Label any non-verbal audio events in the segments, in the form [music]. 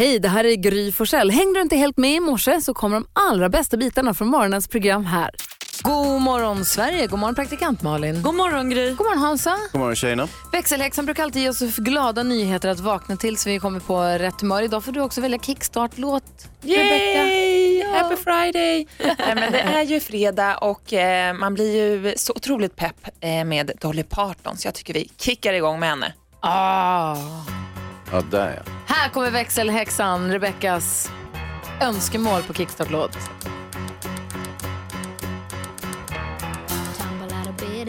Hej, det här är Gry Forssell. Hängde du inte helt med i morse så kommer de allra bästa bitarna från morgonens program här. God morgon Sverige, god morgon praktikant Malin. God morgon Gry. God morgon Hansa. God morgon tjejerna. Växelhäxan brukar alltid ge oss glada nyheter att vakna till så vi kommer på rätt humör. Idag får du också välja kickstart-låt. Yay! Happy Friday! [laughs] Nej, men det är ju fredag och eh, man blir ju så otroligt pepp eh, med Dolly Parton så jag tycker vi kickar igång med henne. Ah. Ja, där ja. Här kommer växelhäxan, Rebeckas önskemål på kickstart-låt.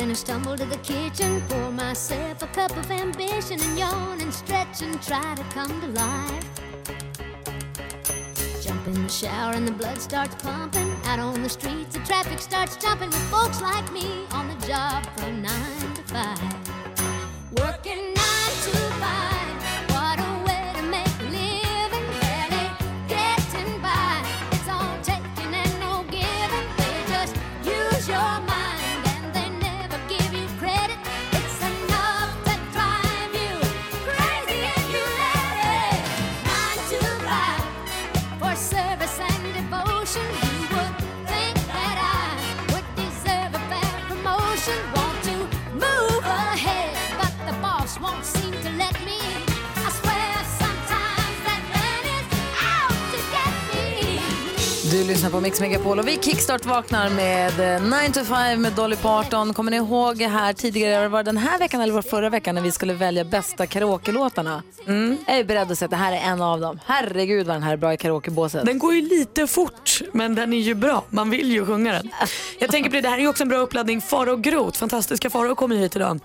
And I stumble to the kitchen. Pour myself a cup of ambition and yawn and stretch and try to come to life. Jump in the shower and the blood starts pumping. Out on the streets, the traffic starts jumping with folks like me on the job from nine to five. Working Du lyssnar på Mix Megapol och vi kickstart vaknar med eh, 9 to 5 med Dolly Parton. Kommer ni ihåg här tidigare, var det den här veckan eller var förra veckan när vi skulle välja bästa karaoke-låtarna? Mm. Jag är beredd att säga att det här är en av dem. Herregud vad den här är bra i karaokebåset. Den går ju lite fort, men den är ju bra. Man vill ju sjunga den. Jag tänker på det, det här är ju också en bra uppladdning. Farao Groth, fantastiska Farao kommer hit idag.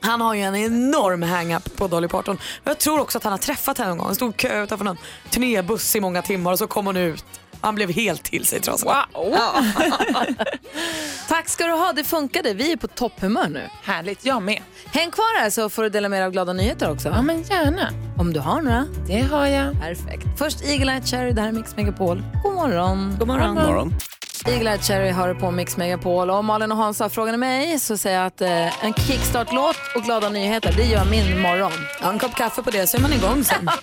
Han har ju en enorm hang-up på Dolly Parton. Jag tror också att han har träffat henne någon gång. Han stod i kö utanför någon turnébuss i många timmar och så kom hon ut. Han blev helt till sig trasan. Wow! [laughs] Tack ska du ha, det funkade. Vi är på topphumör nu. Härligt, jag med. Häng kvar här så får du dela med dig av glada nyheter också. Ja men gärna. Om du har några. Det har jag. Perfekt. Först Eagle Eye Cherry, det här är Mix Megapol. God morgon. God morgon. God morgon. Eagle Eye Cherry hör på Mix Megapol. Och om Malin och Hans har frågan mig så säger jag att eh, en kickstart-låt och glada nyheter, det gör min morgon. Ja, en kopp kaffe på det så är man igång sen. [laughs]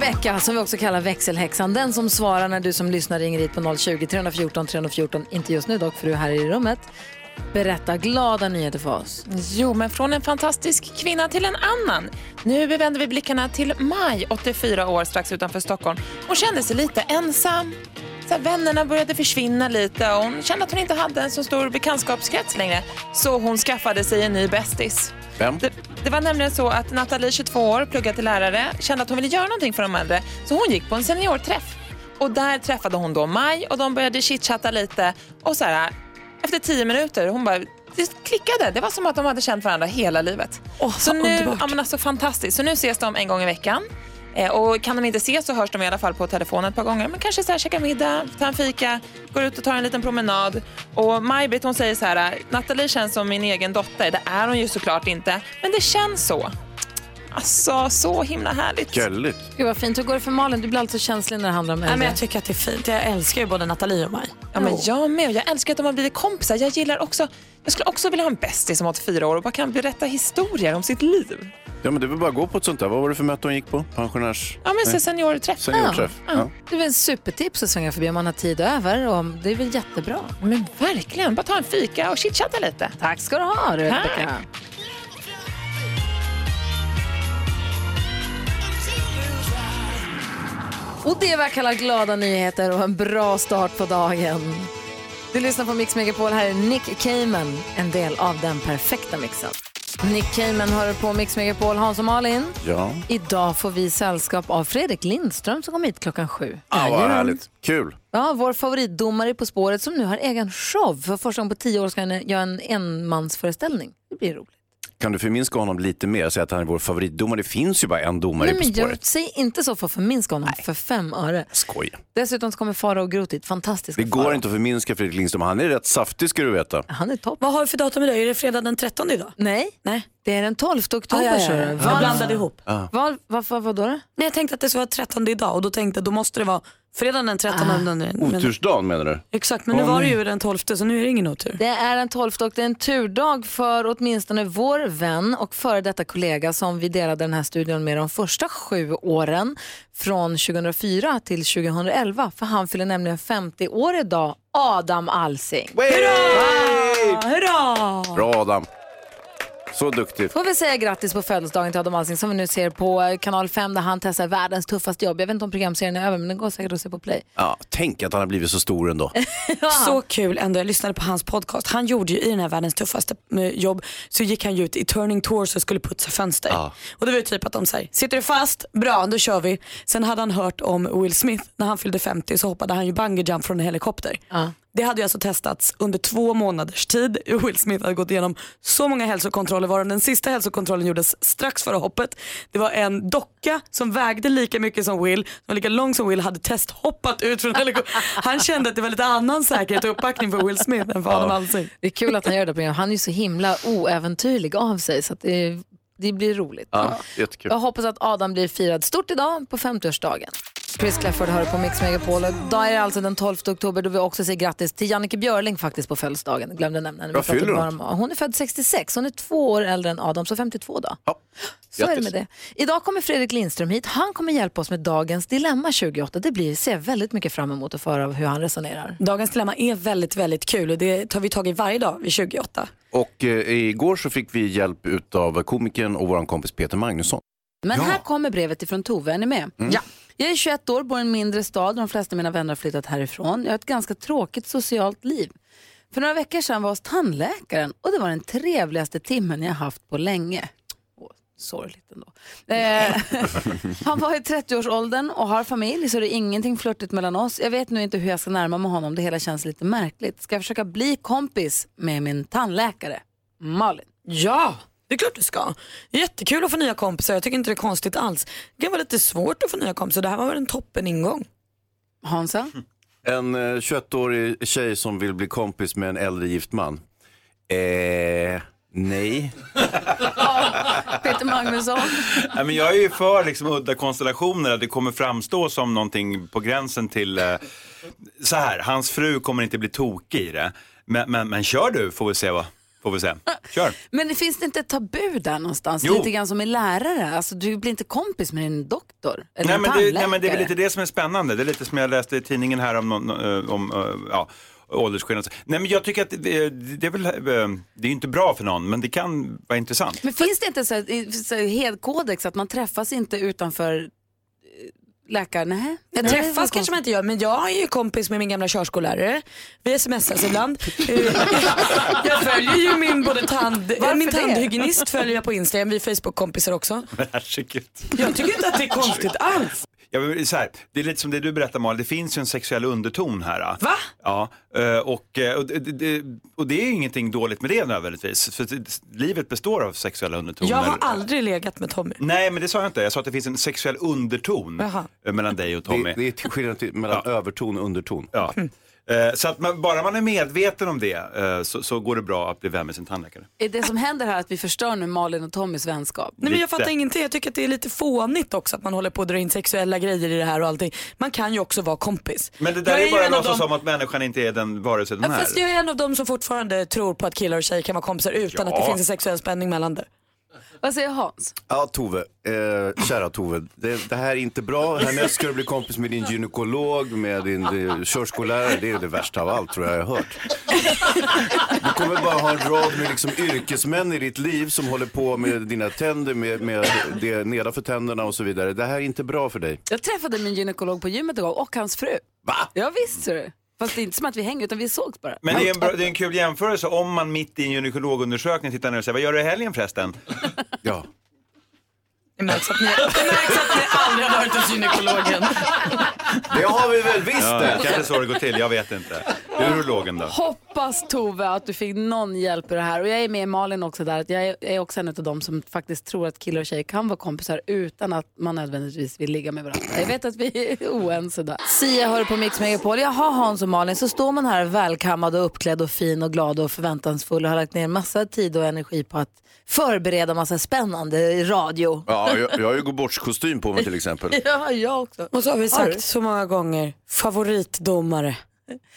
Rebecka, som vi också kallar växelhäxan, den som svarar när du som lyssnar ringer hit på 020-314 314, inte just nu dock för du är här i rummet. Berätta glada nyheter för oss. Jo, men från en fantastisk kvinna till en annan. Nu vänder vi blickarna till Maj, 84 år, strax utanför Stockholm. Hon kände sig lite ensam. Så här, vännerna började försvinna lite och hon kände att hon inte hade en så stor bekantskapskrets längre. Så hon skaffade sig en ny bästis. Vem? Det, det var nämligen så att Nathalie, 22 år, pluggade till lärare, kände att hon ville göra någonting för de äldre. Så hon gick på en seniorträff. Och där träffade hon då Maj och de började chitchatta lite. Och så här, efter tio minuter, hon bara, det klickade. Det var som att de hade känt varandra hela livet. Åh, så nu, underbart. ja, men alltså, fantastiskt. Så nu ses de en gång i veckan. Eh, och kan de inte ses så hörs de i alla fall på telefon ett par gånger. Men kanske så här, käka middag, ta en fika, går ut och tar en liten promenad. Och Maj-Britt hon säger så här, Nathalie känns som min egen dotter. Det är hon ju såklart inte, men det känns så. Alltså, så himla härligt. Gulligt. Gud vad fint. Hur går det för Malin? Du blir alltid känslig när det handlar om äldre. men jag tycker att det är fint. Jag älskar ju både Nathalie och mig. Ja, men jag med. Jag älskar att de har blivit kompisar. Jag gillar också, jag skulle också vilja ha en bästis som 84 år och bara kan berätta historier om sitt liv. Ja, men det väl bara gå på ett sånt där. Vad var det för möte hon gick på? Pensionärs... Ja, men så seniorträff. Seniorträff? Ja. Det är väl en supertips att svänga förbi om man har tid över. Och det är väl jättebra. Men verkligen, bara ta en fika och chitchatta lite. Tack ska du ha, Rebecca. Och det är vad jag kallar glada nyheter och en bra start på dagen. Du lyssnar på Mix Megapol. Här är Nick Cayman, en del av den perfekta mixen. Nick Cayman hör på Mix Megapol. Hans och Malin. Ja. Idag får vi sällskap av Fredrik Lindström som kom hit klockan sju. Ah, vad härligt. Kul. Ja, vår favoritdomare På spåret som nu har egen show. För första gången på tio år ska han göra en enmansföreställning. Det blir roligt. Kan du förminska honom lite mer och säga att han är vår favoritdomare? Det finns ju bara en domare Nej, På men spåret. jag, säg inte så för att förminska honom för fem öre. Skoj. Dessutom så kommer Farao Groth hit. Fantastiska Det går Farao. inte att förminska Fredrik Lindström. Han är rätt saftig ska du veta. Han är topp. Vad har vi för datum idag? Är det fredag den 13 idag? Nej, Nej. det är den 12 oktober. Ah, ja, ja, ja. Jag blandade ihop. Var, varför, vad då? Nej, jag tänkte att det skulle vara 13 idag och då tänkte jag då måste det vara Fredagen den 13. Ah. Men, Otursdagen menar du? exakt, men nu var det ju den 12 så nu är det ingen otur. Det är den 12 och det är en turdag för åtminstone vår vän och före detta kollega som vi delade den här studion med de första sju åren från 2004 till 2011. För han fyller nämligen 50 år idag, Adam Alsing. Hurra! Bra Adam. Så duktig. Får vi säga grattis på födelsedagen till Adam Alsing som vi nu ser på kanal 5 där han testar världens tuffaste jobb. Jag vet inte om programserien är över men den går säkert att se på play. Ja, tänk att han har blivit så stor ändå. [laughs] Så kul ändå, jag lyssnade på hans podcast. Han gjorde ju i den här världens tuffaste eh, jobb så gick han ju ut i Turning Tours och skulle putsa fönster. Ja. Och det var ju typ att de säger, sitter du fast? Bra, då kör vi. Sen hade han hört om Will Smith, när han fyllde 50 så hoppade han ju bungee jump från en helikopter. Ja. Det hade ju alltså testats under två månaders tid. [laughs] Will Smith hade gått igenom så många hälsokontroller varav den sista hälsokontrollen gjordes strax före hoppet. Det var en docka som vägde lika mycket som Will, som var lika lång som Will, hade testhoppat ut från helikoptern. [laughs] Han kände att det var lite annan säkerhet och uppbackning för Will Smith än för Adam Alsing. Det är kul att han gör det på programmet. Han är ju så himla oäventyrlig av sig så att det, det blir roligt. Ja, jättekul. Jag hoppas att Adam blir firad stort idag på 50-årsdagen. Chris Clafford hör på Mix Megapol idag är det alltså den 12 oktober då vi också säger grattis till Jannike Björling faktiskt på födelsedagen. Glömde nämna henne. Vad fyller hon? om- Hon är född 66, hon är två år äldre än Adam, så 52 då. Ja. Så är det Grattis. med det. Idag kommer Fredrik Lindström hit. Han kommer hjälpa oss med dagens dilemma 28. Det blir, ser jag väldigt mycket fram emot att få höra hur han resonerar. Dagens dilemma är väldigt, väldigt kul och det tar vi tag i varje dag vid 28. Och eh, igår så fick vi hjälp av komikern och vår kompis Peter Magnusson. Men här kommer brevet ifrån Tove, är ni med? Ja. Jag är 21 år, bor i en mindre stad. De flesta av mina vänner har flyttat härifrån. Jag har ett ganska tråkigt socialt liv. För några veckor sedan var jag hos tandläkaren och det var den trevligaste timmen jag haft på länge. Åh, sorgligt ändå. Eh, [laughs] han var i 30-årsåldern och har familj så det är ingenting flörtigt mellan oss. Jag vet nu inte hur jag ska närma mig honom, det hela känns lite märkligt. Ska jag försöka bli kompis med min tandläkare? Malin. Ja, det är klart du ska. Jättekul att få nya kompisar, jag tycker inte det är konstigt alls. Det kan vara lite svårt att få nya kompisar, det här var väl en toppen ingång. Hansa? En eh, 21-årig tjej som vill bli kompis med en äldre gift man. Eh, nej. [laughs] Peter Magnusson? Nej, men jag är ju för liksom, udda konstellationer, att det kommer framstå som någonting på gränsen till... Eh, så här, hans fru kommer inte bli tokig i det. Men, men, men kör du, får vi se vad. Får vi se. Kör. Men finns det inte ett tabu där någonstans? Jo. Lite grann som med lärare. Alltså, du blir inte kompis med din doktor eller Nej men, det, nej men det är väl lite det som är spännande. Det är lite som jag läste i tidningen här om, någon, eh, om eh, ja, åldersskillnad. Nej men jag tycker att det, det är väl, eh, det är inte bra för någon, men det kan vara intressant. Men finns det inte så här, så här hedkodex att man träffas inte utanför eh, läkaren? Nej. Jag Nej, träffas kanske man inte gör, men jag är ju kompis med min gamla körskollärare. Vi smsas ibland. [laughs] Eh, jag följer ju min både tand, Varför min tandhygienist följer jag på Instagram, vi är Facebook-kompisar också. Herregud. Jag tycker inte att det är konstigt alls. Jag så här, det är lite som det du berättar Malin, det finns ju en sexuell underton här. Va? Ja, eh, och, eh, och, det, och det är ingenting dåligt med det nödvändigtvis. För livet består av sexuella undertoner. Jag har aldrig legat med Tommy. Nej, men det sa jag inte. Jag sa att det finns en sexuell underton Jaha. mellan dig och Tommy. Det, det är skillnad till, mellan överton och underton. Ja. Eh, Så att man, bara man är medveten om det eh, så, så går det bra att bli vän med sin tandläkare. Är det som händer här att vi förstör nu Malin och Tommys vänskap? Nej, men jag fattar ingenting. Jag tycker att det är lite fånigt också att man håller på att dra in sexuella grejer i det här och allting. Man kan ju också vara kompis. Men det där Jag är, ju bara låtsas som att människan inte är den vare sig den Ja, är. fast jag är en av dem som fortfarande tror på att killar och tjejer kan vara kompisar utan Ja. att det finns en sexuell spänning mellan det. Vad säger Hans? Ja, Tove. Eh, kära Tove. Det, det här är inte bra. Härnäst ska du bli kompis med din gynekolog, med din eh, körskollärare. Det är det värsta av allt tror jag jag har hört. Du kommer bara ha en rad med liksom yrkesmän i ditt liv som håller på med dina tänder, med, med det nedanför tänderna och så vidare. Det här är inte bra för dig. Jag träffade min gynekolog på gymmet igår och hans fru. Va? Ja visst ser du. Fast det är inte som att vi hänger utan vi sågs bara. Men det är, en bra, det är en kul jämförelse om man mitt i en gynekologundersökning tittar ner och säger vad gör du i helgen förresten? [laughs] Ja. Det märks att ni, det märks att ni aldrig har varit hos gynekologen. Det har vi väl visst Ja, det. kanske så det går till, jag vet inte. urologen då? Hoppas Tove att du fick någon hjälp i det här. Och jag är med Malin också där. Att jag är, jag är också en av dem som faktiskt tror att killar och tjejer kan vara kompisar utan att man nödvändigtvis vill ligga med varandra. Jag vet att vi är oense där. Sia hör på Mix Megapol. Jaha Hans och Malin, så står man här välkammad och uppklädd och fin och glad och förväntansfull och har lagt ner massa tid och energi på att förbereda massa spännande radio. Ja, jag, jag har ju gåbortskostym på mig till exempel. [laughs] Ja, jag också. Och så har vi sagt så många gånger, favoritdomare.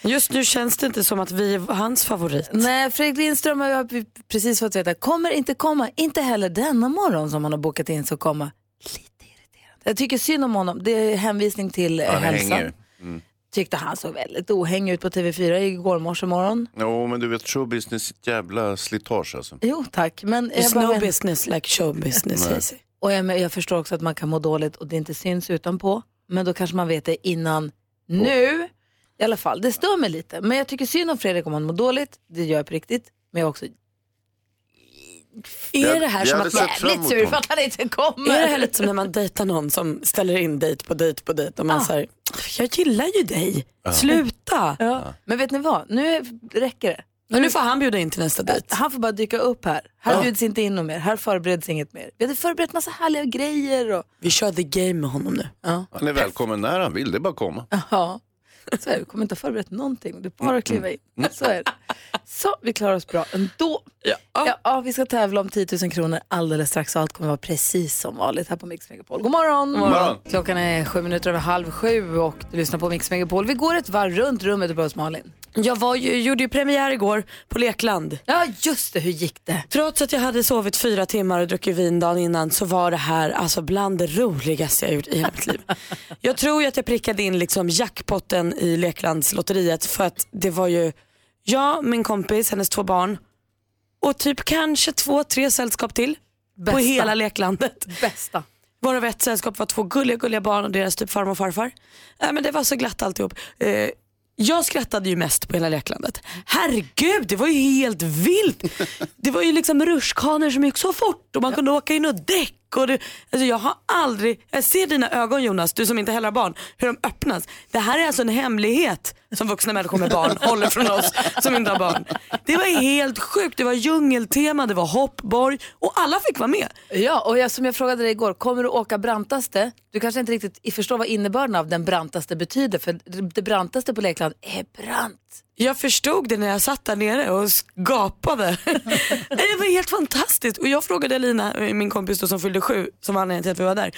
Just nu känns det inte som att vi är hans favorit. Nej, Fredrik Lindström har jag precis fått veta, kommer inte komma, inte heller denna morgon som han har bokat in så komma. Lite irriterande. Jag tycker synd om honom, det är hänvisning till eh, Han hälsan. hänger. Tyckte han såg väldigt ohängig ut på TV4 igår morse morgon. Jo, men du vet showbusiness är ett jävla slitage alltså. Jo tack, men jag, It's bara, no business like show business. Hazy. och jag, men jag förstår också att man kan må dåligt och det inte syns utanpå. Men då kanske man vet det innan nu. I alla fall, det stör mig lite. Men jag tycker synd om Fredrik om han mår dåligt. Det gör jag på riktigt. Men jag är också Är det här som att sett fram jävligt sur för att han inte kommer. Är det här lite som när man dejtar någon som ställer in dejt på dejt på dejt och man Ja. säger jag gillar ju dig, sluta. Ja. Men vet ni vad, nu räcker det. Men nu får han bjuda in till nästa dejt. Han får bara dyka upp här. Här bjuds inte in något mer. Här förbereds inget mer. Vi hade förberett massa härliga grejer. Och... Vi kör the game med honom nu. Ja. Han är välkommen när han vill, det är bara att komma. ja, [laughs] så är det. Vi kommer inte ha förberett någonting. Det är bara att kliva in. Så är det. Så, vi klarar oss bra ändå. Ja. Ja, vi ska tävla om 10 000 kronor alldeles strax och allt kommer vara precis som vanligt här på Mix Megapol. God morgon! God morgon. Klockan är sju minuter över halv sju och du lyssnar på Mix Megapol. Vi går ett varv runt rummet och börjar hos Malin. Jag var ju, gjorde ju premiär igår på Lekland. Ja, just det. Hur gick det? Trots att jag hade sovit fyra timmar och druckit vin dagen innan så var det här alltså bland det roligaste jag gjort i hela mitt liv. [laughs] Jag tror ju att jag prickade in liksom jackpotten i Leklandslotteriet för att det var ju jag, min kompis, hennes två barn och typ kanske två, tre sällskap till på Bästa. hela leklandet. Bästa. Varav ett sällskap var två gulliga, gulliga barn och deras typ farmor och farfar. Äh, men det var så glatt alltihop. Eh, jag skrattade ju mest på hela leklandet. Herregud, det var ju helt vilt. Det var ju liksom rutschkanor som gick så fort och man kunde åka in och däck. Och du, alltså jag har aldrig, jag ser dina ögon Jonas, du som inte heller har barn, hur de öppnas. Det här är alltså en hemlighet som vuxna människor med barn [laughs] håller från oss som inte har barn. Det var helt sjukt, det var djungeltema, det var hoppborg och alla fick vara med. Ja, och jag, som jag frågade dig igår, kommer du åka brantaste? Du kanske inte riktigt förstår vad innebörden av den brantaste betyder, för det brantaste på Lekland är brant. Jag förstod det när jag satt där nere och gapade. [laughs] Det var helt fantastiskt. Och jag frågade Lina, min kompis då, som fyllde sju, som var anledningen till att vi var där.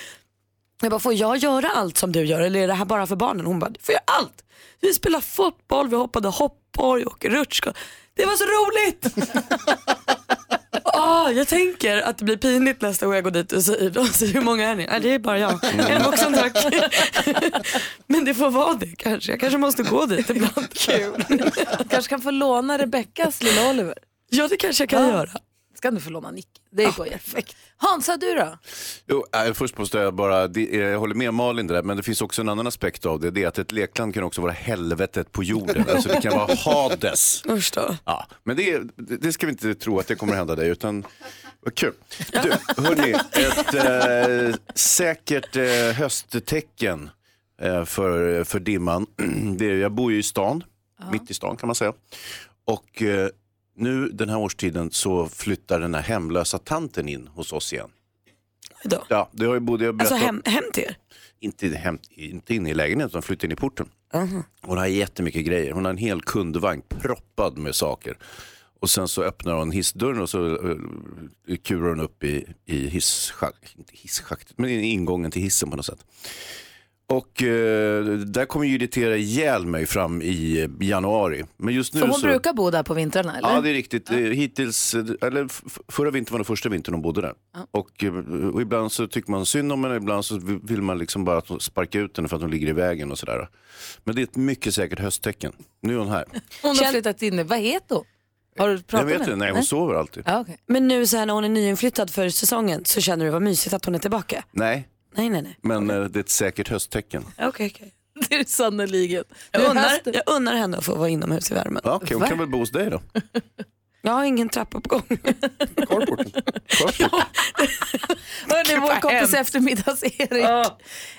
Jag bara, får jag göra allt som du gör eller är det här bara för barnen? Hon bara, du får göra allt. Vi spelade fotboll, vi hoppade hoppborg och rutschka. Det var så roligt! [laughs] Ah, jag tänker att det blir pinigt nästa gång jag går dit och säger, de säger hur många är ni? Nej, det är bara jag. En vuxen tack. [laughs] Men det får vara det kanske. Jag kanske måste gå dit ibland. Kul. kanske kan få låna Rebeckas lilla Oliver. Ja, det kanske jag kan Ja. göra. Ska du få låna Nick? Det går perfekt. Hansa, du då? Jo, äh, först måste jag bara, det, jag håller med Malin där, men det finns också en annan aspekt av det. Det är att ett lekland kan också vara helvetet på jorden. [laughs] Alltså det kan vara Hades. Usch då. Ja, men det, det det ska vi inte tro att det kommer hända dig, utan vad kul. Du, hörni, ett eh, säkert eh, hösttecken eh, för, för dimman. [clears throat] Det är, jag bor ju i stan, mitt i stan kan man säga. Och eh, nu den här årstiden så flyttar den här hemlösa tanten in hos oss igen. Då. Ja, det har ju både jag Alltså hem, hem till er? inte, hem, inte in i lägenheten, utan flyttade in i porten. Hon har jättemycket grejer. Hon har en hel kundvagn proppad med saker. Och sen så öppnar hon hissdörren och så uh, kurar hon upp i, i hisschaktet, inte hisschaktet, men ingången till hissen på något sätt. Och eh, där kommer ju irritera ihjäl mig fram i januari. Men just nu För hon så... brukar bo där på vintrarna eller? Ja, det är riktigt. Eh, Hittills, eh, eller förra vintern var den första vintern hon bodde där. Och, eh, och ibland så tycker man synd om henne, ibland så vill man liksom bara sparka ut henne för att hon ligger i vägen och sådär. Men det är ett mycket säkert hösttecken. Nu är hon här. [laughs] Hon har flyttat in. Vad heter hon? Har du Jag pratat vet med inte, henne? nej hon sover alltid. Ja, okay. Men nu så här när hon är nyinflyttad för säsongen så känner du vad mysigt att hon är tillbaka? Nej, Nej, nej, nej. men eh, det är ett säkert hösttecken. Okej, okej. [laughs] Det är det sannoliken. Jag, är unnar, jag unnar henne att få vara inomhus i värmen. Ja, Okej, hon Va? kan väl bo hos dig då. [laughs] Jag har ingen trappuppgång. [laughs] Carporten. Hörni, vår kompis eftermiddags-Erik.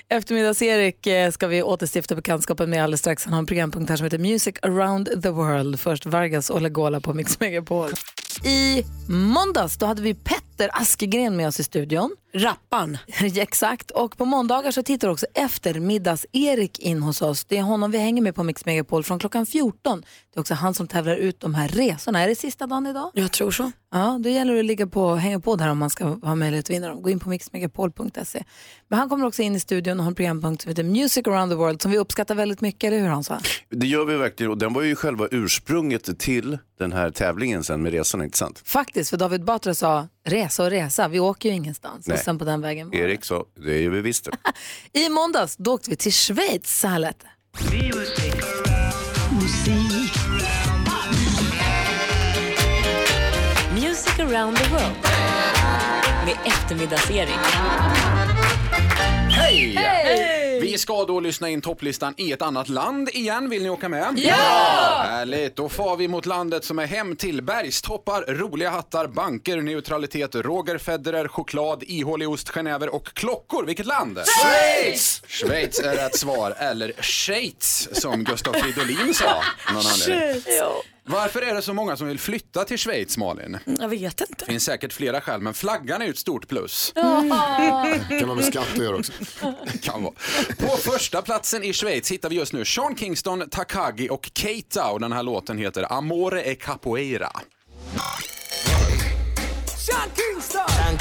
Eftermiddags-Erik eh, ska vi återstifta bekantskapen med alldeles strax. Han har en programpunkt här som heter Music around the world. Först Vargas och Lagola på Mix Megapol. I måndags då hade vi Petter Askegren med oss i studion. Rappan. [laughs] Exakt. Och på måndagar så tittar också eftermiddags-Erik in hos oss. Det är honom vi hänger med på Mix Megapol från klockan 14. Det är också han som tävlar ut de här resorna. Är det sista dagen idag? Jag tror så. Ja, då gäller det att ligga på, hänga på där om man ska ha möjlighet att vinna dem. Gå in på mixmegapol.se. Men han kommer också in i studion och har en programpunkt som heter Music around the world som vi uppskattar väldigt mycket, eller hur Hansa? Det gör vi verkligen och den var ju själva ursprunget till den här tävlingen sen med resan, inte sant? Faktiskt, för David Batra sa resa och resa, vi åker ju ingenstans. Nej. Och sen på den vägen. Erik sa, det gör vi visst. I måndags då åkte vi till Schweiz, så här lät det. Around the world med eftermiddags-Erik. Hej! Vi ska då lyssna in topplistan i ett annat land igen. Vill ni åka med? Ja! Härligt. Då far vi mot landet som är hem till bergstoppar, roliga hattar, banker, neutralitet, Roger Federer, choklad, ihålig ost, genever och klockor. Vilket land? Schweiz! Schweiz är rätt svar. Eller Schweiz, som Gustav Fridolin sa. Någon anledning. Varför är det så många som vill flytta till Schweiz, Malin? Jag vet inte. Det finns säkert flera skäl, men flaggan är ju ett stort plus. Kan ha med skatt att göra också. [laughs] Kan vara. På första platsen i Schweiz hittar vi just nu Sean Kingston, Takagi och Keita och den här låten heter Amore e Capoeira.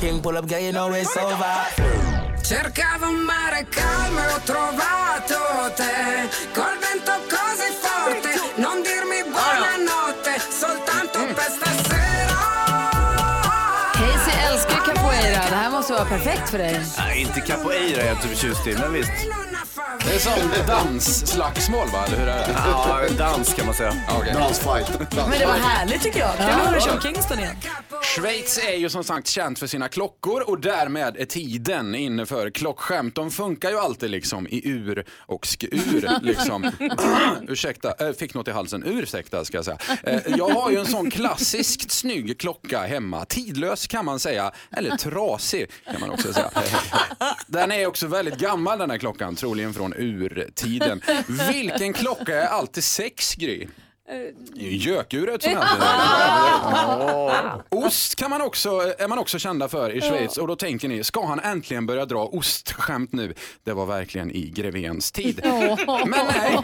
King pull up, girl, you know it's over. Cercavo un mare calmo e ho trovato te Col vento måste vara perfekt för dig. Nej, inte capoeira är typ jag inte förtjust i, men visst. Det är som dansslagsmål va, eller hur är det? Ja, dans kan man säga. Okej. Dansfight. Men det var härligt tycker jag. Kul att höra Sean Kingston igen. Schweiz är ju som sagt känt för sina klockor och därmed är tiden inne för klockskämt. De funkar ju alltid liksom i ur och skur liksom. [clears throat] Ursäkta, äh, fick något i halsen. Ursäkta ska jag säga. Eh, jag har ju en sån klassiskt snygg klocka hemma. Tidlös kan man säga, eller trasig kan man också säga. [laughs] Den är också väldigt gammal den här klockan, troligen från från urtiden. Vilken klocka är alltid sex, Gry? Ju Gökuret som händer. Ost kan man också, är man också kända för i Schweiz och då tänker ni, ska han äntligen börja dra ostskämt nu? Det var verkligen i grevens tid. Men nej,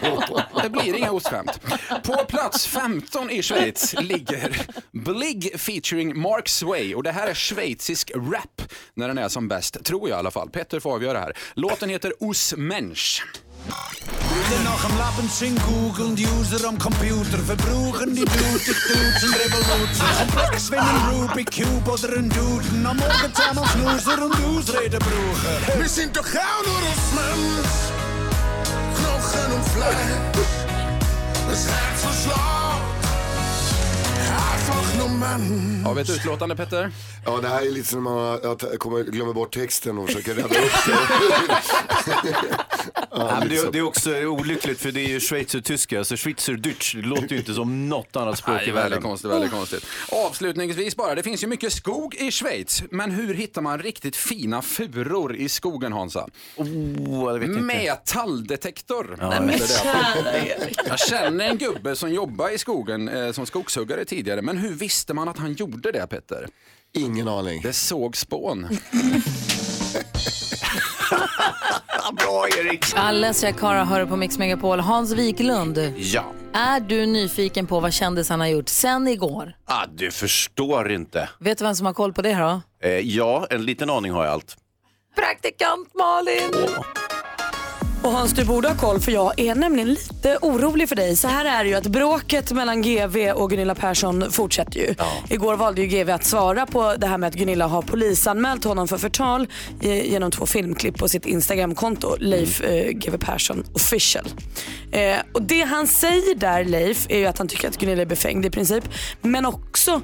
det blir inga ostskämt. På plats 15 i Schweiz ligger Blig featuring Mark Sway och det här är schweizisk rap när den är som bäst, tror jag i alla fall. Petter får avgöra här. Låten heter Us Mensch. Nog am Lappen sind Google User am Computer verbruchen die Blutig Duzen Revolution. Komplex wenn ein Rubik Cube oder ein Duden Am Morgen zusammen Snoozer und Ausreden brauchen. Wir sind doch auch nur aus Mensch Knochen und Fleisch Har vi ett utlåtande Petter? Ja, det här är lite som när man jag kommer, glömmer bort texten och försöker rädda upp det. [laughs] Ja, men det, det är också olyckligt för det är ju schweizertyska, alltså schweizerdeutsch, det låter ju inte som något annat språk Nej, i väldigt världen. konstigt, väldigt konstigt. Avslutningsvis bara, det finns ju mycket skog i Schweiz. Men hur hittar man riktigt fina furor i skogen Hansa? Oh, jag vet inte. Metalldetektor. Ja, Nej, men det jag känner en gubbe som jobbar i skogen eh, som skogshuggare tidigare. Men hur visste man att han gjorde det Petter? Ingen aning. Det såg spån. [laughs] Bra Erik! Alessia Cara hör på Mix Megapol. Hans Wiklund, Ja. är du nyfiken på vad kändisarna har gjort sen igår? Ah, du förstår inte. Vet du vem som har koll på det här då? Eh, ja, en liten aning har jag allt. Praktikant Malin! Och Hans, du borde ha koll för jag är nämligen lite orolig för dig. Så här är det ju att bråket mellan GV och Gunilla Persson fortsätter ju. Igår valde ju GV att svara på det här med att Gunilla har polisanmält honom för förtal genom två filmklipp på sitt Instagramkonto, Leif eh, GW Persson official. Eh, och det han säger där Leif är ju att han tycker att Gunilla är befängd i princip. Men också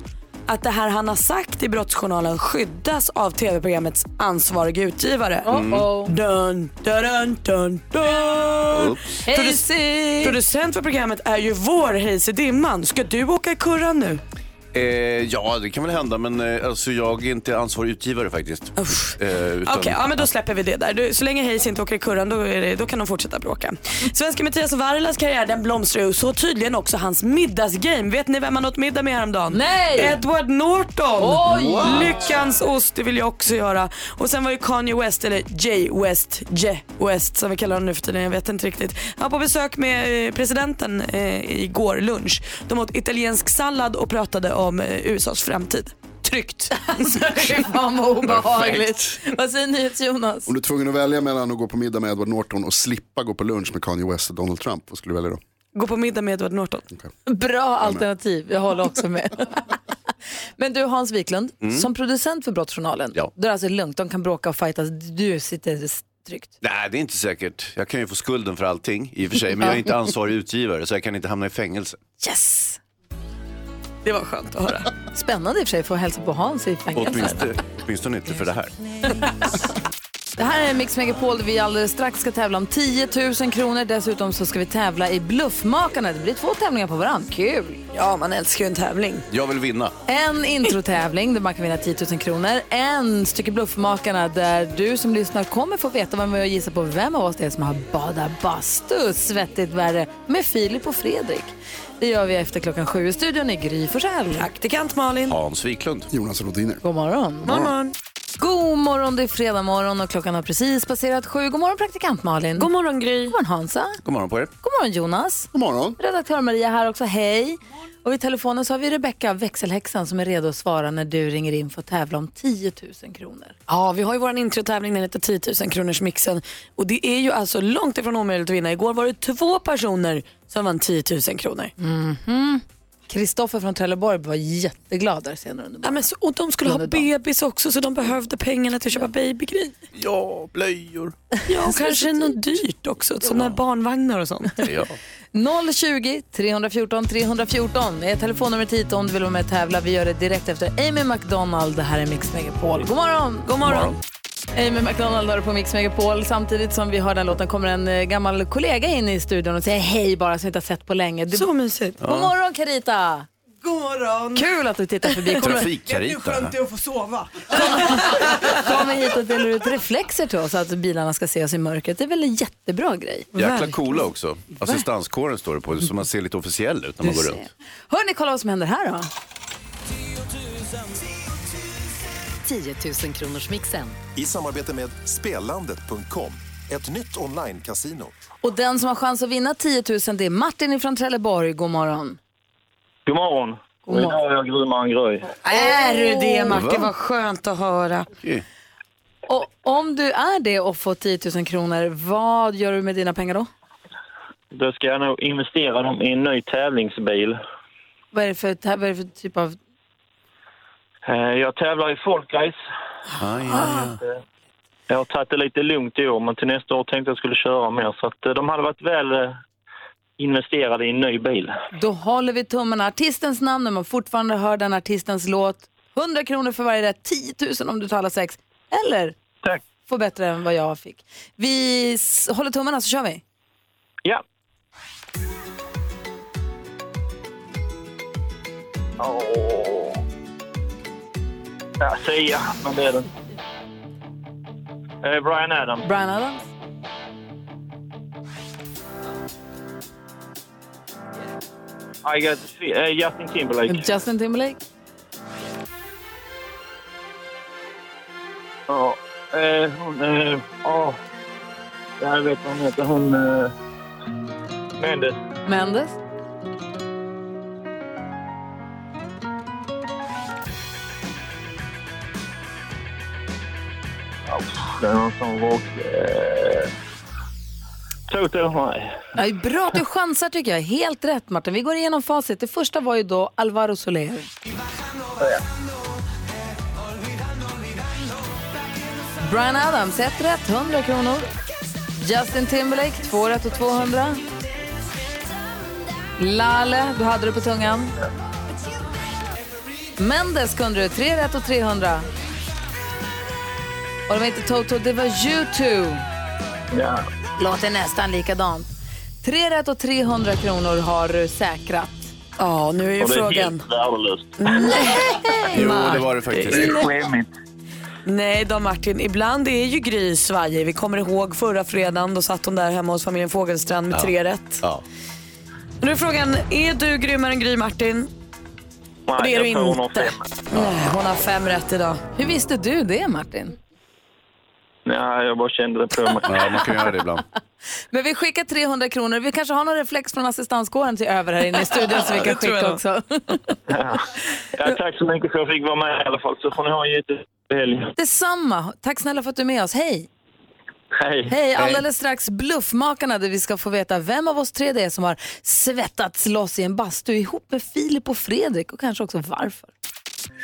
att det här han har sagt i Brottsjournalen skyddas av tv-programmets ansvariga utgivare. Uh-oh. Dun, dun, dun, dun. Produc- producent för programmet är ju vår Hayes i Dimman. Ska du åka i kurran nu? Eh, ja, det kan väl hända, men eh, alltså, jag är inte ansvarig utgivare faktiskt. Eh, Okej, utan- ja, men då släpper vi det där. Du, så länge Hayes inte åker i kurran då, är det, då kan de fortsätta bråka. Svenska Mattias Varlas karriär den blomstrar ju så tydligen också hans middagsgame. Vet ni vem han åt middag med häromdagen? Nej! Edward Norton! Oj! Lyckans ost, det vill jag också göra. Och sen var ju Kanye West, eller Jay West, Jay West som vi kallar honom nu för tiden, jag vet inte riktigt. Han var på besök med eh, presidenten eh, igår lunch. De åt italiensk sallad och pratade om eh, USAs framtid. Tryggt. [laughs] Fy fan vad obehagligt. Vad säger NyhetsJonas? Om du är tvungen att välja mellan att gå på middag med Edward Norton och slippa gå på lunch med Kanye West och Donald Trump, vad skulle du välja då? Gå på middag med Edward Norton. Bra alternativ, jag håller också med. [laughs] Men du Hans Wiklund, som producent för Brottsjournalen, Ja. då är det alltså lugnt, de kan bråka och fightas, du sitter tryggt. Nej, det är inte säkert. Jag kan ju få skulden för allting i och för sig, men jag är inte [laughs] ansvarig utgivare så jag kan inte hamna i fängelse. Yes! Det var skönt att höra. Spännande i och för sig, få hälsa på Hans i fängelse. Åtminstone, åtminstone inte för det här. [laughs] Det här är Mix Megapol där vi alldeles strax ska tävla om 10 000 kronor. Dessutom så ska vi tävla i Bluffmakarna. Det blir två tävlingar på varandra. Kul! Ja, man älskar ju en tävling. Jag vill vinna. En introtävling där man kan vinna 10 000 kronor. En stycke Bluffmakarna där du som lyssnar kommer få veta vem jag gissar på vem av oss det är som har badat bastu svettigt värre med Filip och Fredrik. Det gör vi efter klockan sju i studion i Gry Forssell. Praktikant Malin. Hans Wiklund. Jonas Rodiner. God morgon. Morgon. God morgon, det är fredag morgon och klockan har precis passerat sju. God morgon praktikant Malin. God morgon Gry. God morgon Hansa. God morgon på er. God morgon Jonas. God morgon. Redaktör Maria här också, hej. Och vid telefonen så har vi Rebecka, växelhäxan, som är redo att svara när du ringer in för att tävla om 10 000 kronor. Ja, vi har ju vår introtävling, den heter 10 000 kronors mixen. Och det är ju alltså långt ifrån omöjligt att vinna. Igår var det två personer som vann 10 000 kronor. Mhm. Kristoffer från Trelleborg var jätteglad där senare under Ja, men så, och de skulle ha bebis också så de behövde pengarna till att köpa babygrejer. Ja, blöjor. Ja, [laughs] och kanske något dyrt också, som ja. barnvagnar och sånt. Ja. 020 314 314 är telefonnumret hit om du vill vara med och tävla. Vi gör det direkt efter Amy McDonald. Det här är Mix Megapol. God morgon! God morgon! Amy McDonald har på Mix Megapol. Samtidigt som vi hör den låten kommer en eh, gammal kollega in i studion och säger hej bara som vi inte har sett på länge. Du... Så mysigt. God morgon Carita! God morgon. Kul att du tittar förbi. [laughs] Kommer, Trafik-Carita. Hur skönt det är att få sova. [laughs] kommer hit och delar ut reflexer till oss så att bilarna ska se oss i mörkret. Det är väl en jättebra grej? Jäkla coola också. Assistanskåren står det på, så man ser lite officiell ut när man går runt. Hörni, kolla vad som händer här då. 10 000 kronors mixen. I samarbete med Spelandet.com, ett nytt online-casino. Och den som har chans att vinna 10 000 det är Martin från Trelleborg. God morgon. God morgon. God morgon. idag är jag grymmare än Gry. Är du det? Va? Vad skönt att höra. Och om du är det och får 10 000 kronor, vad gör du med dina pengar då? Då ska jag nog investera dem i en ny tävlingsbil. Vad är det för, vad är det för typ av... Eh, Jag tävlar i folkrace. Ah, ja, ja. Eh, Jag har tagit det lite lugnt i år, men till nästa år tänkte jag skulle köra mer. Så att eh, de hade varit väl eh, investerade i en ny bil. Då håller vi tummarna. Artistens namn när man fortfarande hör den artistens låt. 100 kronor för varje rätt, 10 000 om du talar sex. Eller Tack. få bättre än vad jag fick. Vi s- håller tummarna så kör vi. Ja. Åh. Ja, Sia, det är den. Eh, Brian Adams. Brian Adams. I got uh, Justin Timberlake. Justin Timberlake. Ja, eh, hon... Eh, åh. Jag vet vad hon heter. Hon... Eh, Mendes. Mendes. Det är någon sån rock... Eh, Toto, nej. Ja, det är bra att du chansar tycker jag. Helt rätt Martin. Vi går igenom facit. Det första var ju då Alvaro Soler. Brian Adams, ett rätt, 100 kronor. Justin Timberlake, två rätt och 200. Lale, du hade det på tungan. Mendes kunde du, tre rätt och 300. Och det var inte Toto, det var U2. Ja. Låter nästan likadant. Tre rätt och 300 kronor har du säkrat. Ja, nu är ju Och det är frågan. helt värdelöst. Jo, det var det faktiskt. Det är skämmigt. Nej då Martin, ibland är ju Gry svajig. Vi kommer ihåg förra fredagen, då satt hon där hemma hos familjen Fogelstrand med Ja. tre rätt. Ja. Nu är frågan, är du grymmare än Gry Martin? Och det är du tror hon har inte. fem. Nej, hon har fem rätt idag. Hur visste du det Martin? Nej, jag bara kände det på mig. Ja, man kan göra det ibland. [laughs] Men vi skickar 300 kronor. Vi kanske har någon reflex från assistanskåren till över här inne i studion som vi kan skicka också. [laughs] Ja. Ja, tack så mycket för att jag fick vara med i alla fall. Så får ni ha en jättehelg. Detsamma. Tack snälla för att du är med oss. Hej! Hej. Hej! Alldeles strax Bluffmakarna där vi ska få veta vem av oss tre det är som har svettats loss i en bastu ihop med Filip och Fredrik och kanske också varför.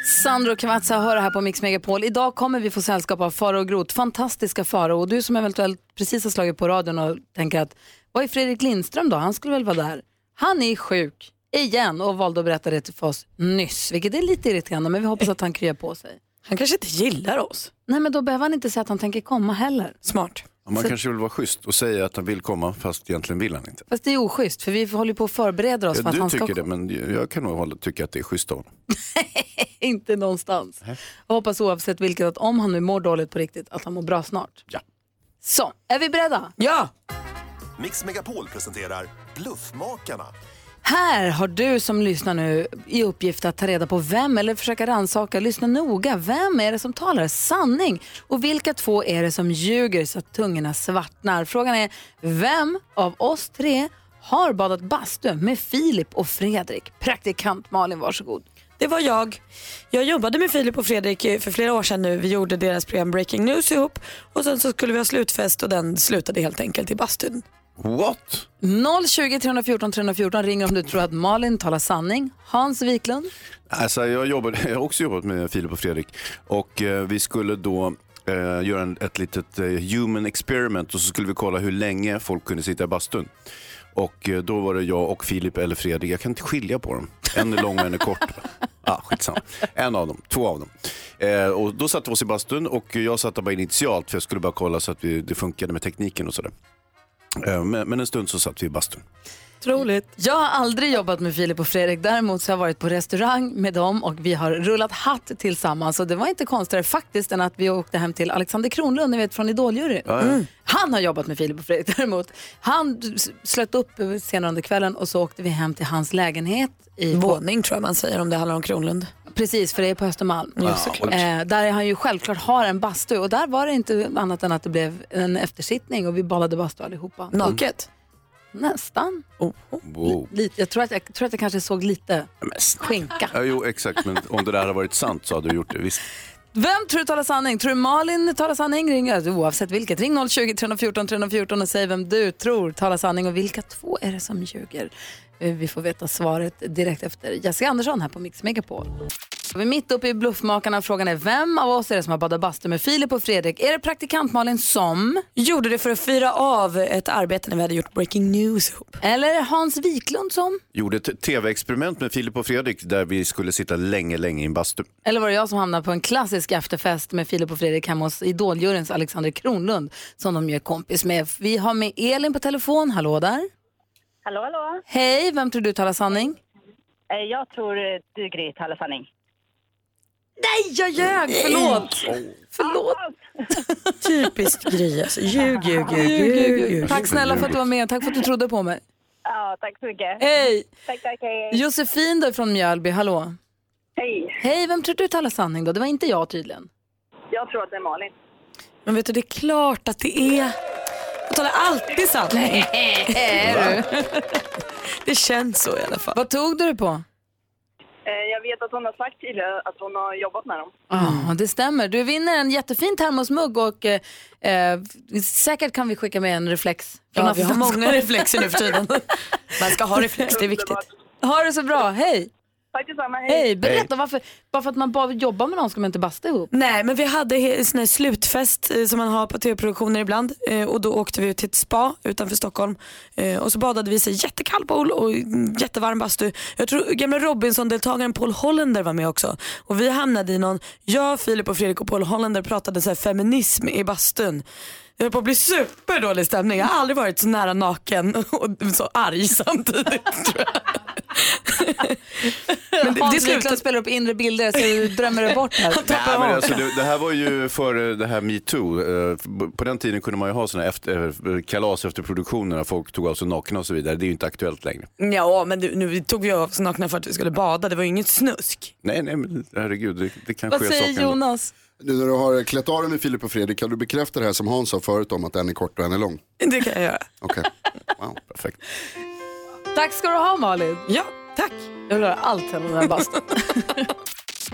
Sandro Cavazza hör här på Mix Megapol. Idag kommer vi få sällskap av Faro och Groth, fantastiska Faro. Och du som eventuellt precis har slagit på radion och tänker att vad är Fredrik Lindström då? Han skulle väl vara där. Han är sjuk igen och valde att berätta det för oss nyss, vilket är lite irriterande men vi hoppas att han kryar på sig. Han kanske inte gillar oss. Nej men då behöver han inte säga att han tänker komma heller. Smart. Man Så- kanske vill vara schysst och säga att han vill komma fast egentligen vill han inte. Fast det är oschysst för vi håller på att förbereda oss för Ja, att du han ska tycker det, men jag kan nog hålla, tycka att det är schysst av honom. [laughs] inte någonstans. Jag hoppas oavsett vilket att om han nu mår dåligt på riktigt att han mår bra snart. Ja. Så, är vi beredda? Ja! Mix Megapol presenterar Bluffmakarna. Här har du som lyssnar nu i uppgift att ta reda på vem, eller försöka rannsaka, lyssna noga. Vem är det som talar sanning? Och vilka två är det som ljuger så att tungorna svartnar? Frågan är, vem av oss tre har badat bastu med Filip och Fredrik? Praktikant Malin, varsågod. Det var jag. Jag jobbade med Filip och Fredrik för flera år sedan nu. Vi gjorde deras program Breaking News ihop och sen så skulle vi ha slutfest och den slutade helt enkelt i bastun. What? 020 314 314 ringer om du tror att Malin talar sanning. Hans Wiklund. Alltså, jag, jobbade, [laughs] jag har också jobbat med Filip och Fredrik och eh, vi skulle då eh, göra en, ett litet eh, human experiment och så skulle vi kolla hur länge folk kunde sitta i bastun. Och eh, då var det jag och Filip eller Fredrik, jag kan inte skilja på dem. En är lång och en är kort. [laughs] Ah, skitsamma. En av dem, två av dem. Eh, och då satte vi oss i bastun och jag satte bara initialt för jag skulle bara kolla så att vi, det funkade med tekniken och sådär. Eh, men, men en stund så satt vi i bastun. Troligt. Jag har aldrig jobbat med Filip och Fredrik. Däremot så har jag varit på restaurang med dem och vi har rullat hatt tillsammans. Och det var inte konstigare faktiskt än att vi åkte hem till Alexander Kronlund, ni vet från Idoljuryn. Ja, ja. Mm. Han har jobbat med Filip och Fredrik däremot. Han slöt upp senare under kvällen och så åkte vi hem till hans lägenhet. I Våning tror jag man säger om det handlar om Kronlund. Precis, för det är på Östermalm. Ja, eh, där han ju självklart har en bastu och där var det inte annat än att det blev en eftersittning och vi badade bastu allihopa. Naket? Nästan. Wow. Lite, jag, tror att jag tror att jag kanske såg lite skinka. Ja, jo, exakt, men om det där hade varit sant så hade du gjort det, visst. Vem tror du talar sanning? Tror du Malin talar sanning? Ring oavsett vilket. Ring 020 314 314 och säg vem du tror talar sanning och vilka två är det som ljuger? Eh, vi får veta svaret direkt efter Jessica Andersson här på Mix Megapol. Vi är mitt uppe i Bluffmakarna. Frågan är vem av oss är det som har badat bastu med Filip och Fredrik? Är det praktikant Malin som gjorde det för att fira av ett arbete när vi hade gjort Breaking News ihop? Eller Hans Wiklund som? Gjorde ett tv-experiment med Filip och Fredrik där vi skulle sitta länge, länge i en bastu. Eller var det jag som hamnade på en klassisk efterfest med Filip och Fredrik hemma hos Idoljuryns Alexander Kronlund som de är kompis med. Vi har med Elin på telefon. Hallå där. Hallå, hallå. Hej, vem tror du talar sanning? Eh, Jag tror eh, du, Gry, talar sanning. Nej, jag ljög! Förlåt! Förlåt. [laughs] Typiskt Gry alltså. Ljug, ljug, ljug, Ljug, ljug, ljug. ljug. Tack snälla för att du var med tack för att du trodde på mig. Ja, tack så mycket. Hej! Tack, tack, hej. Josefin då från Mjölby, hallå. Hej. Hej, vem tror du talar sanning då? Det var inte jag tydligen. Jag tror att det är Malin. Men vet du, det är klart att det är... Jag talar alltid sanning. Är du? [laughs] Det känns så i alla fall. Vad tog du det på? Eh, Jag vet att hon har sagt tidigare att hon har jobbat med dem. Ja, det stämmer. Du vinner en jättefin termosmugg och eh, eh, säkert kan vi skicka med en reflex. Ja, vi har många reflexer nu för tiden. Man ska ha reflex, det är [laughs] viktigt. Ha det så bra, hej! Tack detsamma, hej. Hej, berätta varför, bara för att man bara jobbar med någon ska man inte basta ihop? Nej, men vi hade he- sån här slutfest eh, som man har på tv-produktioner ibland eh, och då åkte vi ut till ett spa utanför Stockholm eh, och så badade vi i så här jättekall pool och mm, jättevarm bastu. Jag tror gamla Robinson-deltagaren Paul Hollander var med också och vi hamnade i någon, jag, Filip och Fredrik och Paul Hollander pratade så här feminism i bastun. Jag höll på att bli superdålig stämning. Jag har aldrig varit så nära naken [laughs] och så arg samtidigt. Tror jag. [laughs] Men det, Hans Wiklund spelar upp inre bilder så du drömmer det bort här. Nej, men alltså, det, det här var ju före det här metoo. Eh, På den tiden kunde man ju ha såna efter, eh, kalas efter produktionerna. Folk tog av sig nakna och så vidare. Det är ju inte aktuellt längre. Ja, men du, nu tog vi av oss nakna för att vi skulle bada. Det var ju inget snusk. Nej, nej, men herregud. Det, det kan Vad ske säger saker. ändå. Jonas? Nu när du har klätt av dig med Filip och Fredrik, kan du bekräfta det här som Hans sa förut om att en är kort och en är lång? Det kan jag göra. Okej. Wow, perfekt. Tack ska du ha Malin. Ja, tack. Jag vill höra allt om den här bastun. [laughs]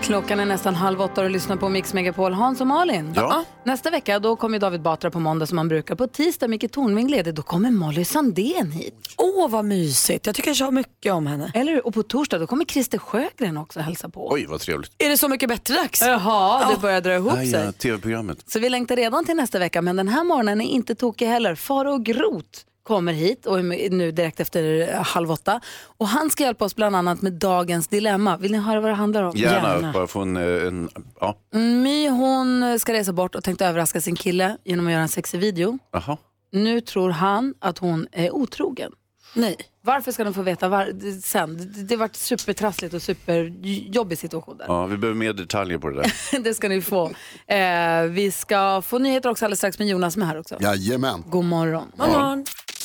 Klockan är nästan halv åtta och du lyssnar på Mix Megapol. Hans och Malin. Ja. Nästa vecka då kommer David Batra på måndag som han brukar. På tisdag Micke Tornving ledig. Då kommer Molly Sandén hit. Åh vad mysigt. Jag tycker så mycket om henne. Eller? Och på torsdag då kommer Christer Sjögren också hälsa på. Oj, vad trevligt. Är det Så mycket bättre dags? Jaha, det börjar dra ihop sig. ja, tv-programmet. Så vi längtar redan till nästa vecka, men den här morgonen är inte tokig heller. Faro Groth kommer hit och är med nu direkt efter eh, halv åtta. Och han ska hjälpa oss bland annat med dagens dilemma. Vill ni höra vad det handlar om? Gärna, bara få en, eh, en ja, My hon ska resa bort och tänkte överraska sin kille genom att göra en sexig video. jaha. Nu tror han att hon är otrogen. Nej. Varför ska de få veta var- sen? Det, det har varit supertrassligt och superjobbig situation där. Ja, vi behöver mer detaljer på det där. [laughs] det ska ni få. Eh, vi ska få nyheter också alldeles strax med Jonas som är här också. Jajamän. God morgon.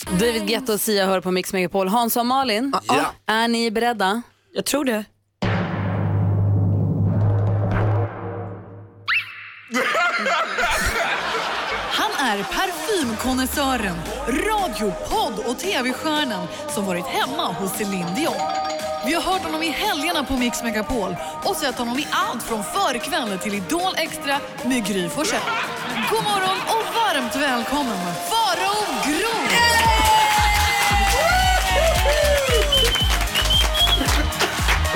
David Guetta och Sia hör på Mix Megapol. Hans och Malin, Ja. är ni beredda? Jag tror det. Han är parfymkonnässören, radio, podd och tv-stjärnan som varit hemma hos Céline Dion. Vi har hört honom i helgerna på Mix Megapol och sett honom i allt från förkväll till Idol Extra med Gry Forssell. God morgon och varmt välkommen Farao Groth!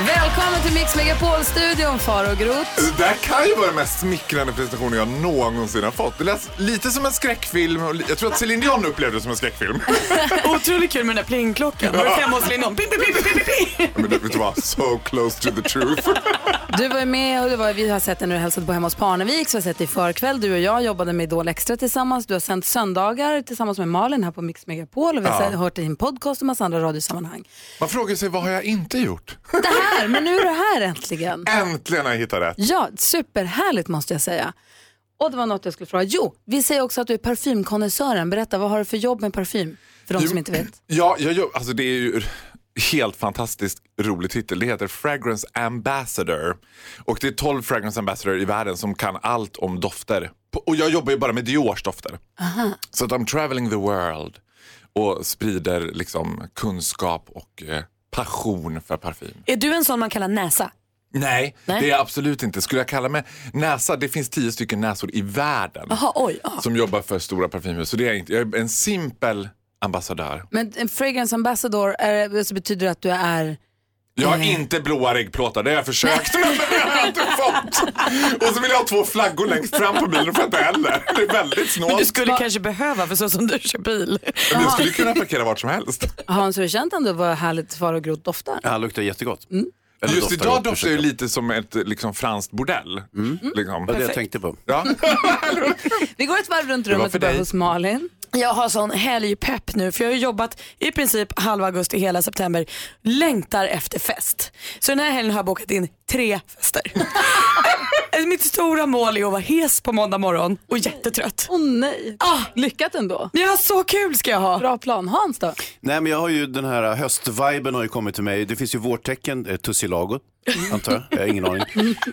Välkommen till Mix Megapol-studion, Faro Groth. Det där kan ju vara den mest smickrande presentationen jag någonsin har fått. Det lät lite som en skräckfilm. Jag tror att Céline Dion upplevde det som en skräckfilm. [laughs] Otroligt kul med den där plingklockan. Var det hemma hos Lindon? Ping, ping, ping, ping, ping. Men det, vet du vad? So close to the truth. [laughs] Du var med och det var, vi har sett dig när du hälsade på hemma hos Parnevik, så vi har sett dig i förkväll. Du och jag jobbade med Idol Extra tillsammans. Du har sänt söndagar tillsammans med Malin här på Mix Megapol och vi har Ja. hört dig i en podcast och massa andra radiosammanhang. Man frågar sig, vad har jag inte gjort? Det här, men nu är du här äntligen. Äntligen har jag hittat rätt. Ja, superhärligt måste jag säga. Och det var något jag skulle fråga. Jo, vi säger också att du är parfymkonnässören. Berätta, vad har du för jobb med parfym? För de Jo, som inte vet. Ja, jag, gör- alltså det är ju helt fantastiskt rolig titel. Det heter Fragrance Ambassador. Och det är 12 Fragrance Ambassador i världen som kan allt om dofter. Och jag jobbar ju bara med Diors dofter. Aha. Så att I'm traveling the world och sprider liksom kunskap och eh, passion för parfym. Är du en sån man kallar näsa? Nej, Nej. det är jag absolut inte. Skulle jag kalla mig näsa, det finns tio stycken näsor i världen Jaha, oj. ja. som jobbar för stora parfymhus. Så det är jag inte. Jag är en simpel ambassadör. Men en fragrance ambassador är, så betyder det att du är... Jag har inte blåa äggplåtar, det har jag försökt men det har jag inte fått. Och så vill jag ha två flaggor längst fram på bilen, det jag inte heller. Det är väldigt snålt. Men du skulle kanske behöva för så som du kör bil. Men jag skulle kunna parkera vart som helst. Hans, har du känt ändå vad härligt Faro Groth doftar? Ja, luktar jättegott. Mm. Eller Just doftar idag gott, doftar det lite som ett liksom, franskt bordell. Liksom. Det var det jag tänkte på. Ja. [laughs] Vi går ett varv runt Det rummet för och börjar dig. hos Malin. Jag har sån helgpepp nu för jag har jobbat i princip halva augusti, hela september. Längtar efter fest. Så den här helgen har jag bokat in tre fester. [laughs] Mitt stora mål är att vara hes på måndag morgon och jättetrött. Åh nej, Ah, lyckat ändå. ja, så kul ska jag ha. Bra plan. Hans då? Nej, men jag har ju den här höstviben har ju kommit till mig. Det finns ju vårtecken, eh, tussilago, antar jag. Jag har ingen aning.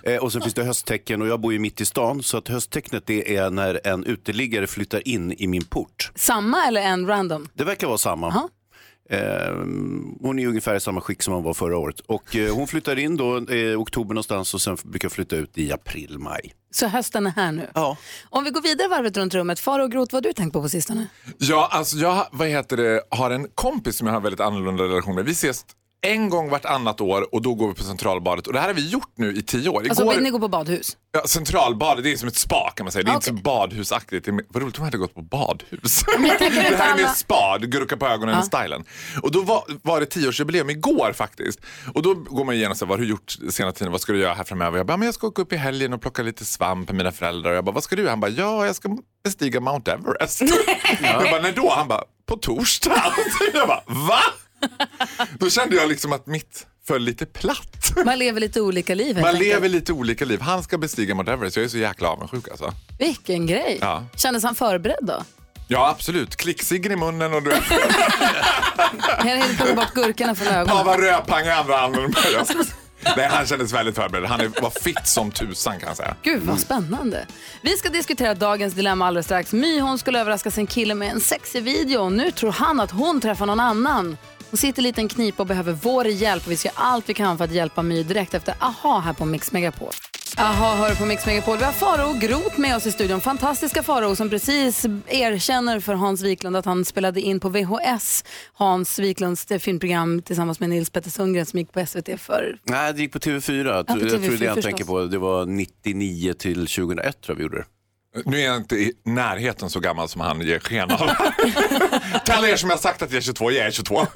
Eh, och sen finns det hösttecken och jag bor ju mitt i stan. Så att hösttecknet det är när en uteliggare flyttar in i min port. Samma eller en random? Det verkar vara samma. Aha. Eh, hon är ungefär i samma skick som hon var förra året. Och eh, hon flyttar in då eh, i oktober någonstans och sen brukar flytta ut i april, maj. Så hösten är här nu. Ja. Om vi går vidare varvet runt rummet. Faro Groth, vad har du tänkt på på sistone? Ja, alltså jag vad heter det, har en kompis som jag har en väldigt annorlunda relation med. Vi ses en gång vartannat år och då går vi på Centralbadet och det här har vi gjort nu i tio år. Alltså Igår- vill ni gå på badhus? Ja, centralbadet, det är som ett spa kan man säga. Det är inte Okej. så badhusaktigt. Det är, vad roligt om jag hade gått på badhus. [laughs] det inte här är mer spa, du gurka på ögonen Ja. stilen. Och då var, var det tioårsjubileum igår faktiskt. Och då går man igenom så här, vad har du gjort senaste tiden, vad ska du göra här framöver? Jag bara, men jag ska åka upp i helgen och plocka lite svamp med mina föräldrar. Och jag bara, vad ska du? Han bara, ja jag ska bestiga Mount Everest. [laughs] Jag bara, när då? Han bara, på torsdag. [laughs] jag bara, va? [laughs] Då kände jag liksom att mitt föll lite platt. Man lever lite olika liv helt Man enkelt. lever lite olika liv. Han ska bestiga Mount Everest. Jag är så jäkla avundsjuk alltså. Vilken grej. Ja. Kändes han förberedd då? Ja, absolut. Klickciggen i munnen och du vet, [laughs] Han hinner plocka bort gurkorna från ögonen. pava rödpang i andra handen. [laughs] Nej, han kändes väldigt förberedd. Han var fit som tusan kan jag säga. Gud vad spännande. Vi ska diskutera dagens dilemma alldeles strax. My hon skulle överraska sin kille med en sexig video nu tror han att hon träffar någon annan. Hon sitter lite i en knipa och behöver vår hjälp och vi ska göra allt vi kan för att hjälpa My direkt efter AHA här på Mix Megapol. AHA hör på Mix Megapol. Vi har Faro Groth med oss i studion. Fantastiska Faro som precis erkänner för Hans Wiklund att han spelade in på VHS Hans Wiklunds eh, filmprogram tillsammans med Nils Petter Sundgren som gick på SVT för Nej, det gick på TV4. på jag tror det är det TV4 han tänker på. Det var 99 till 2001 tror jag vi gjorde det. Nu är jag inte i närheten så gammal som han ger sken av. [laughs] Till alla er som har sagt att jag är 22, jag är 22.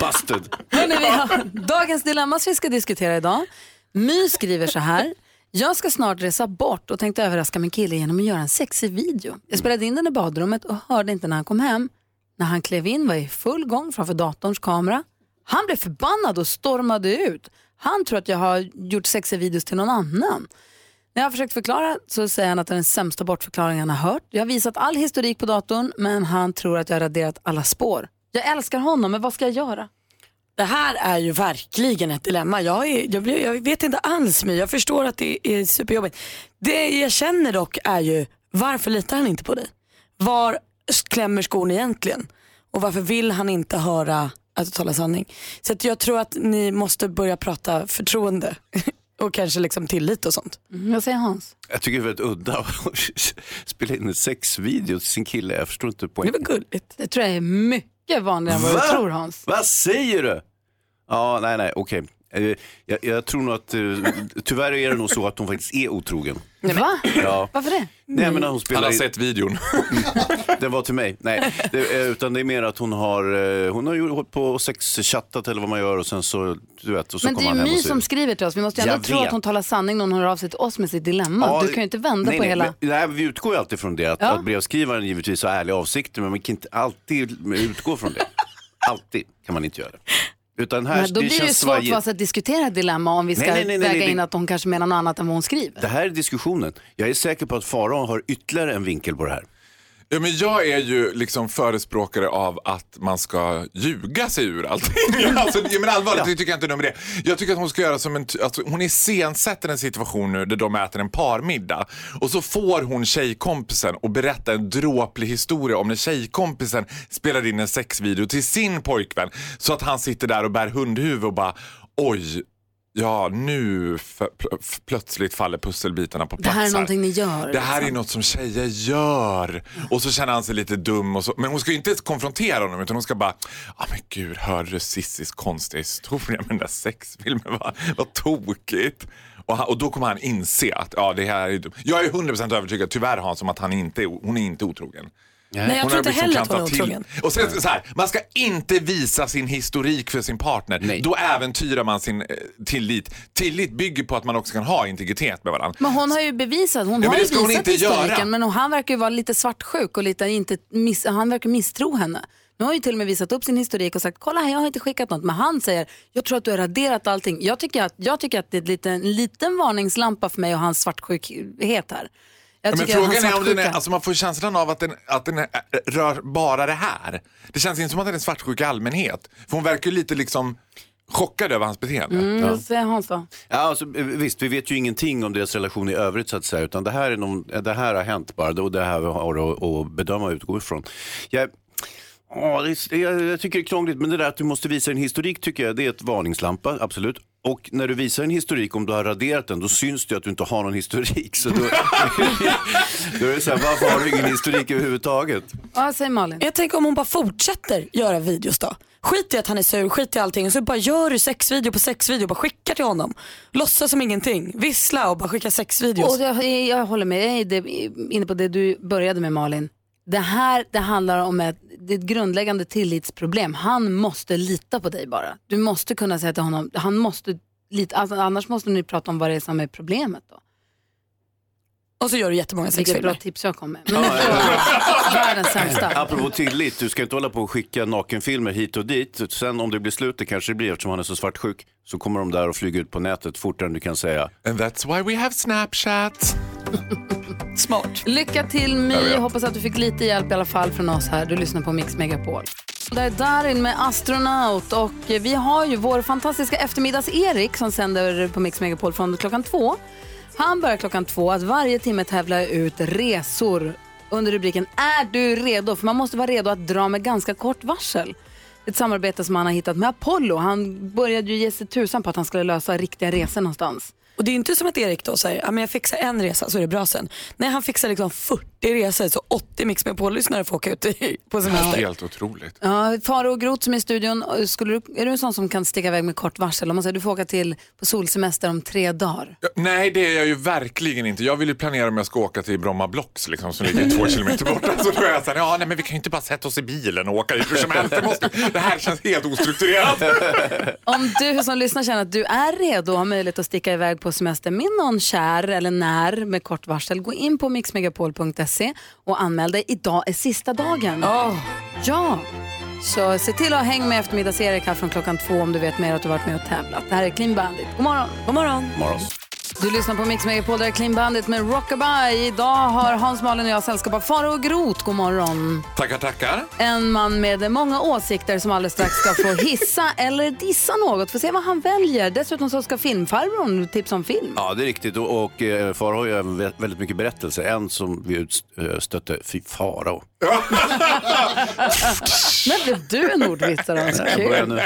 Busted. Hörrni, vi har dagens dilemma som vi ska diskutera idag. My skriver så här. Jag ska snart resa bort och tänkte överraska min kille genom att göra en sexig video. Jag spelade in den i badrummet och hörde inte när han kom hem. När han klev in var jag i full gång framför datorns kamera. Han blev förbannad och stormade ut. Han tror att jag har gjort sexiga videos till någon annan. När jag har försökt förklara så säger han att det är den sämsta bortförklaringen han har hört. Jag har visat all historik på datorn men han tror att jag har raderat alla spår. Jag älskar honom men vad ska jag göra? Det här är ju verkligen ett dilemma. Jag, är, jag, blir, jag vet inte alls My, Jag förstår att det är superjobbigt. Det jag känner dock är ju varför litar han inte på dig? Var klämmer skon egentligen? Och varför vill han inte höra att du talar sanning? Så att jag tror att ni måste börja prata förtroende [laughs] och kanske liksom tillit och sånt. Mm, vad säger Hans? Jag tycker det är väldigt udda [laughs] att spela in en sexvideo till sin kille. Jag förstår inte poängen. Det var gulligt. Det tror jag är mycket vanligare än vad du tror Hans. Vad säger du? Ja, nej, nej, okej. Eh, Jag, jag tror nog att, eh, tyvärr är det nog så att hon faktiskt är otrogen. Va? Ja. Varför det? Nej, men när hon spelar Han har in- sett videon. [laughs] Den var till mig. Nej, det, eh, utan det är mer att hon har, hon har ju hållit på och sexchattat eller vad man gör och sen så, du vet, och så Men det är ju My som skriver till oss. Vi måste ju Jag ändå tro vet. att hon talar sanning när hon hör av sig till oss med sitt dilemma. Ja, du kan ju inte vända nej, på nej, hela... Men, nej, vi utgår ju alltid från det, att, Ja. att brevskrivaren givetvis har ärliga avsikter, men man kan inte alltid utgå från det. [laughs] Alltid kan man inte göra det. Utan här, Men då det blir det ju svårt för oss att diskutera ett dilemma om vi ska Nej, nej, nej, nej, väga nej, in att hon kanske menar något annat än vad hon skriver. Det här är diskussionen. Jag är säker på att Farao har ytterligare en vinkel på det här. Ja, men jag är ju liksom förespråkare av att man ska ljuga sig ur allting. [laughs] alltså, ja, men allvarligt, det tycker jag inte är nummer det. Jag tycker att hon ska göra som en, alltså, hon iscensätter en situation nu där de äter en parmiddag och så får hon tjejkompisen och berätta en dråplig historia om när tjejkompisen spelade in en sexvideo till sin pojkvän så att han sitter där och bär hundhuvud och bara oj, ja nu plötsligt faller pusselbitarna på Det plats här är någonting ni gör. det här är liksom. något som tjejer gör. Och så känner han sig lite dum. Och så. Men hon ska ju inte konfrontera honom utan hon ska bara, ah, men gud hörde du Cissis konstiga historia med den där sexfilmen? Vad, vad tokigt. Och, han, och då kommer han inse att ja, det här är dumt. Jag är 100% övertygad, tyvärr Hans, om att han inte är, hon är inte otrogen. Nej, jag Hon tror har inte liksom heller att hon är otrogen. Och sen, så här, man ska inte visa sin historik för sin partner. Då äventyrar man sin eh, tillit. Tillit bygger på att man också kan ha integritet med varandra. Men hon har ju bevisat, hon Ja, men har ju ska hon visat inte göra. historiken men han verkar ju vara lite svartsjuk och lite inte miss, han verkar misstro henne. Nu har han ju till och med visat upp sin historik och sagt kolla här jag har inte skickat något men han säger jag tror att du har raderat allting. Jag tycker att, jag tycker att det är ett liten, en liten varningslampa för mig och hans svartsjukhet här. Jag Ja, men frågan är om den är, alltså man får känslan av att den, att den är, rör bara det här. Det känns inte som att den är svartsjuk i allmänhet. För hon verkar ju lite liksom chockad över hans beteende. Mm, vad säger Hans då? Ja, alltså, visst, vi vet ju ingenting om deras relation i övrigt så att säga, utan det här, är någon, det här har hänt bara och det här vi har att, att bedöma och utgå ifrån. Jag, ja, det, är- jag, jag tycker det är krångligt, men det där att du måste visa en historik tycker jag, det är ett varningslampa, absolut. Och när du visar en historik, om du har raderat den, då syns det att du inte har någon historik. Så då, [laughs] då är det så här, varför har du ingen historik överhuvudtaget? Vad säger Malin? Jag tänker om hon bara fortsätter göra videos då. Skit i att han är sur, skit i allting. Så bara gör du sexvideo på sexvideo, bara skicka till honom. Låtsas som ingenting. Vissla och bara skicka sexvideos. Och jag, jag håller med, jag är inne på det du började med Malin. Det här det handlar om ett, det är ett grundläggande tillitsproblem. Han måste lita på dig bara. Du måste kunna säga till honom, han måste lita, alltså, annars måste ni prata om vad det är som är problemet då. Och så gör du jättemånga Vilket sexfilmer. bra tips jag kom med. Men [laughs] världens sämsta. Apropå tillit, du ska inte hålla på och skicka nakenfilmer hit och dit. Sen om det blir slut, det kanske det blir eftersom han är så svartsjuk, så kommer de där och flyga ut på nätet fortare än du kan säga. And that's why we have Snapchat. [laughs] Smart. Lycka till Jag My. Hoppas att du fick lite hjälp i alla fall från oss här. Du lyssnar på Mix Megapol. Det är Darin med Astronaut och vi har ju vår fantastiska eftermiddags-Erik som sänder på Mix Megapol från klockan två. Han börjar klockan två att varje timme tävla ut resor under rubriken Är du redo? För man måste vara redo att dra med ganska kort varsel. Ett samarbete som han har hittat med Apollo. Han började ju ge sig tusan på att han skulle lösa riktiga resor någonstans. Och det är inte som att Erik då säger, ja, men jag fixar en resa så är det bra sen. Nej, han fixar liksom 40 resor så 80 Mix med lyssnare får åka ut i- på semester. Helt otroligt. Ja, Faro och Groth som är i studion, skulle du, är du en sån som kan sticka iväg med kort varsel? Om man säger du får åka till på solsemester om tre dagar. Ja, Nej, det är jag ju verkligen inte. Jag vill ju planera om jag ska åka till Bromma Blocks liksom, som ligger två [laughs] kilometer borta. Så då är jag såhär, ja nej men vi kan ju inte bara sätta oss i bilen och åka hur som helst. Det, måste, det här känns helt ostrukturerat. [laughs] Om du som lyssnar känner att du är redo och har möjlighet att sticka iväg på semester med någon kär eller när med kort varsel, gå in på mixmegapol.se och anmäl dig. Idag är sista dagen. Ja, så se till att hänga med eftermiddags-Erik här från klockan två om du vet mer att du varit med och tävlat. Det här är Clean Bandit. God morgon. God morgon. Morgon. Du lyssnar på Mix Megapol, där är Clean Bandit med Rockabye. Idag har Hans Malin och jag sällskap av Faro och Groth. God morgon. Tackar, tackar. En man med många åsikter som alldeles strax ska få hissa [laughs] eller dissa något. Får se vad han väljer. Dessutom så ska filmfarbrorn tipsa om film. Ja, det är riktigt. Och, och eh, Farao har ju väldigt mycket berättelser. En som vi utstötte, fy Farao. När blev du en ordvitsare? Jag kul.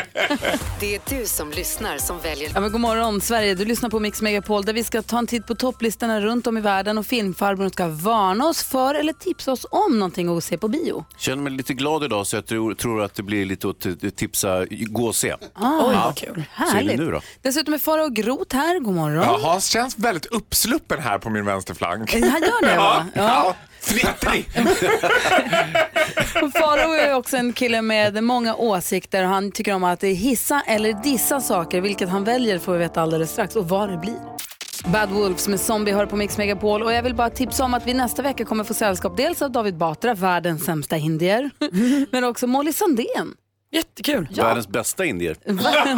Det är du som lyssnar som väljer Ja, men god morgon Sverige, du lyssnar på Mix Megapol där vi ska ta en titt på topplistorna runt om i världen och filmfarbrorn ska varna oss för eller tipsa oss om någonting att se på bio. Känner mig lite glad idag så jag tror, tror att det blir lite att tipsa, gå och se. Ah, Ja. vad kul. Så är det Härligt. nu då? Dessutom är Farao Groth här, god morgon. Ja, Hans känns väldigt uppsluppen här på min vänsterflank. Han gör det, va? Ja. Ja. Ja. Fnittrig. [laughs] Farao är också en kille med många åsikter han tycker om att hissa eller dissa saker. Vilket han väljer får vi veta alldeles strax och vad det blir. Bad Wolves med Zombie hör på Mix Megapol och jag vill bara tipsa om att vi nästa vecka kommer få sällskap dels av David Batra, världens sämsta indier, [laughs] men också Molly Sandén. Jättekul. Världens bästa indier.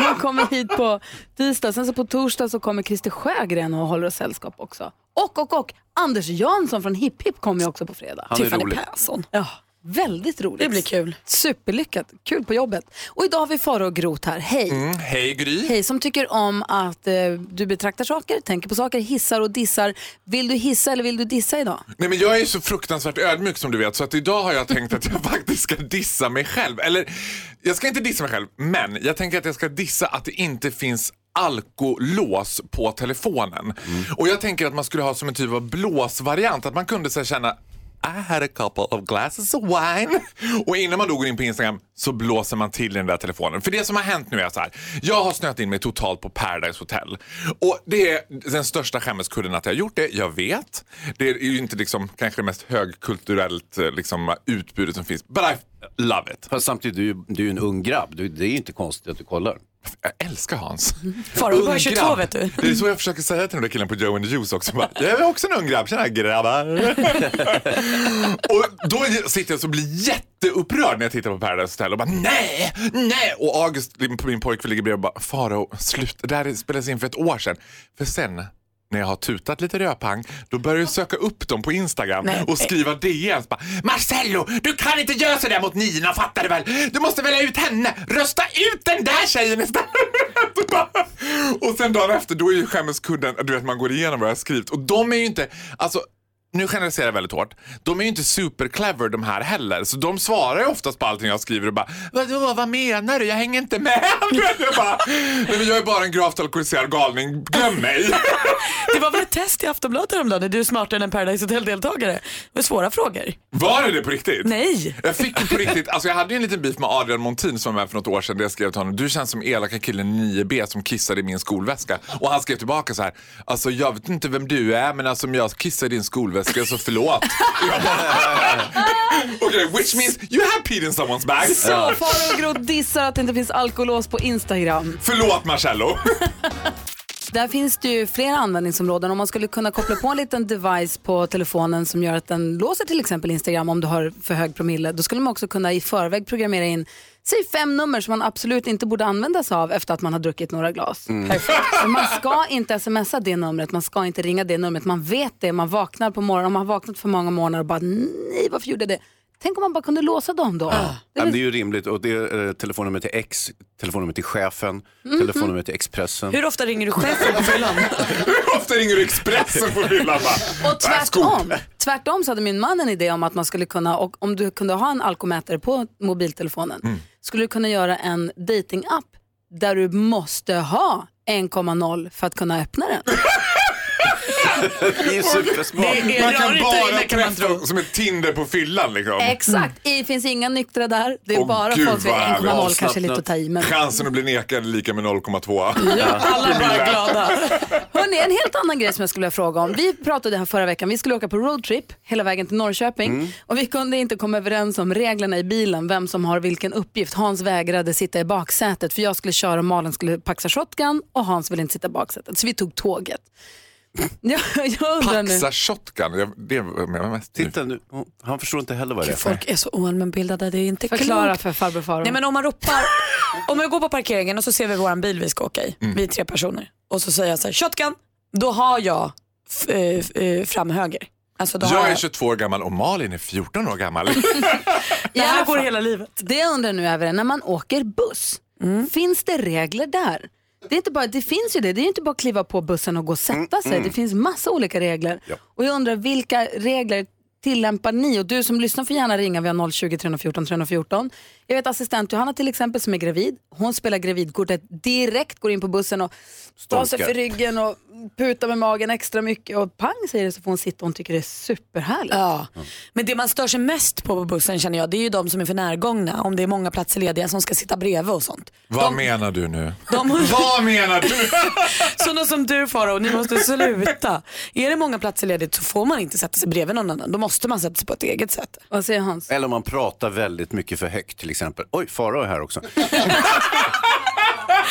Hon kommer hit på tisdag, sen så på torsdag så kommer Christer Sjögren och håller oss sällskap också. Och, och, och Anders Jansson från Hipp Hipp kommer ju också på fredag. Han är Tiffany rolig. Persson. Ja, väldigt roligt. Det blir kul. Superlyckat. Kul på jobbet. Och idag har vi Faro och Groth här. Hej. Mm, hej Gry. Hej, som tycker om att eh, du betraktar saker, tänker på saker, hissar och dissar. Vill du hissa eller vill du dissa idag? Nej men jag är ju så fruktansvärt ödmjuk som du vet så att idag har jag tänkt att jag [laughs] faktiskt ska dissa mig själv. Eller jag ska inte dissa mig själv men jag tänker att jag ska dissa att det inte finns alkolås på telefonen. Och jag tänker att man skulle ha som en typ av blåsvariant att man kunde så här känna I had a couple of glasses of wine. Och innan man då går in på Instagram så blåser man till i den där telefonen. För det som har hänt nu är så här. Jag har snöat in mig totalt på Paradise Hotel. Och det är den största skämmeskudden att jag har gjort det. Jag vet. Det är ju inte liksom kanske det mest högkulturellt eh, liksom, utbudet som finns. But I love it. Fast samtidigt, du, du är ju en ung grabb. Du, det är ju inte konstigt att du kollar. Jag älskar Hans. Farao är bara Ung 22 grabb. vet du. Det är så jag försöker säga till den där killen på Joe and the Juice också. Bara, jag är också en ung grabb, tjena grabbar. [laughs] och då sitter jag så och blir jätteupprörd när jag tittar på Paradise Hotel och bara nej, nej. Och August, min pojkvän ligger bredvid och bara Faro, sluta. Det här spelades in för ett år sedan. För sen när jag har tutat lite röpang, då börjar jag söka upp dem på Instagram Nej. och skriva DMs. Bara, Marcello, du kan inte göra sådär mot Nina, fattar du väl? Du måste välja ut henne. Rösta ut den där tjejen istället. [laughs] och sen dagen efter, då är ju skämmeskudden, du vet man går igenom vad jag har skrivit. Och de är ju inte, alltså nu generaliserar jag väldigt hårt. De är ju inte super clever de här heller. Så de svarar ju oftast på allting jag skriver och bara Vadå, vad menar du? Jag hänger inte med. [laughs] Jag, bara, Nej, men jag är bara en gravt alkoholiserad galning. Glöm mig. [laughs] Det var väl ett test i Aftonbladet häromdagen. Är du smartare än en Paradise Hotel-deltagare? Var svåra frågor. Var det det på riktigt? Nej. Jag fick ju på riktigt, alltså jag hade ju en liten beef med Adrian Montin som var med för något år sedan där jag skrev till honom, du känns som elaka killen i 9B som kissade i min skolväska. Och han skrev tillbaka så här, alltså jag vet inte vem du är men alltså om jag kissar i din skolväska så förlåt. Jag [laughs] bara, Okej, which means you have peed in someone's bag. Så Faro och Groth dissar att det inte finns alkolås på Instagram. Förlåt Marcello. [laughs] där finns det ju flera användningsområden. Om man skulle kunna koppla på en liten device på telefonen som gör att den låser till exempel Instagram om du har för hög promille, då skulle man också kunna i förväg programmera in Säg fem nummer som man absolut inte borde använda sig av efter att man har druckit några glas. Perfekt. Och Man ska inte smsa det numret, man ska inte ringa det numret. Man vet det, man vaknar på morgonen, om man har vaknat för många morgnar och bara nej varför gjorde jag det? Tänk om man bara kunde låsa dem då. Ja, men det är ju rimligt och det är eh, telefonnummer till X, telefonnummer till chefen, Mhm. telefonnummer till Expressen. Hur ofta ringer du chefen på fyllan? [laughs] Hur ofta ringer du Expressen på fyllan? Och tvärtom, tvärtom så hade min man en idé om att man skulle kunna, och om du kunde ha en alkomätare på mobiltelefonen, Mm. skulle du kunna göra en datingapp där du måste ha 1,0 för att kunna öppna den. [laughs] Det är supersmart. Man kan bara träffa som ett Tinder på fyllan liksom. Exakt, det finns inga nyktra där. Det är Åh, bara gud, folk härligt. 1,0 kanske lite att ta i. Men... Chansen att bli nekad är lika med 0,2. alla bara glada. Hörrni, en helt annan grej som jag skulle vilja fråga om. Vi pratade här förra veckan, vi skulle åka på roadtrip hela vägen till Norrköping Mm. och vi kunde inte komma överens om reglerna i bilen, vem som har vilken uppgift. Hans vägrade sitta i baksätet för jag skulle köra och Malin skulle paxa shotgun och Hans ville inte sitta i baksätet. Så vi tog tåget. [laughs] Jag, jag undrar nu. Paxa shotgun, det var jag mest Titta nu, han förstår inte heller vad det är. Folk är så oallmänbildade, det är inte Förklara klokt. för farbror Faro. Nej men om man ropar, om vi går på parkeringen och så ser vi våran bil vi ska åka i, Mm. vi är tre personer. Och så säger jag så här, shotgun, då har jag eh, eh, fram höger. Alltså då har Jag är jag, 22 år gammal och Malin är 14 år gammal. [laughs] Det här går hela livet. Det jag undrar nu är när man åker buss, finns det regler där? Det, är inte bara, det finns ju det, det är inte bara att kliva på bussen och gå och sätta sig. mm. Det finns massa olika regler. Och jag undrar vilka regler tillämpar ni? Och du som lyssnar får gärna ringa, vi har 020 314 314. Jag vet assistent Johanna till exempel som är gravid. Hon spelar gravidkortet direkt, går in på bussen och tar sig för ryggen och putar med magen extra mycket och pang säger det så får hon sitta och hon tycker det är superhärligt. Ja. Men det man stör sig mest på på bussen känner jag, det är ju de som är för närgångna. Om det är många platser lediga som ska sitta bredvid och sånt. Vad menar du nu? [laughs] De- Vad menar du? [laughs] Sådana som du Faro, ni måste sluta. Är det många platser ledigt så får man inte sätta sig bredvid någon annan. Då måste man sätta sig på ett eget sätt. Vad säger Hans? Eller om man pratar väldigt mycket för högt till exempel. Oj, Farao är här också. [laughs]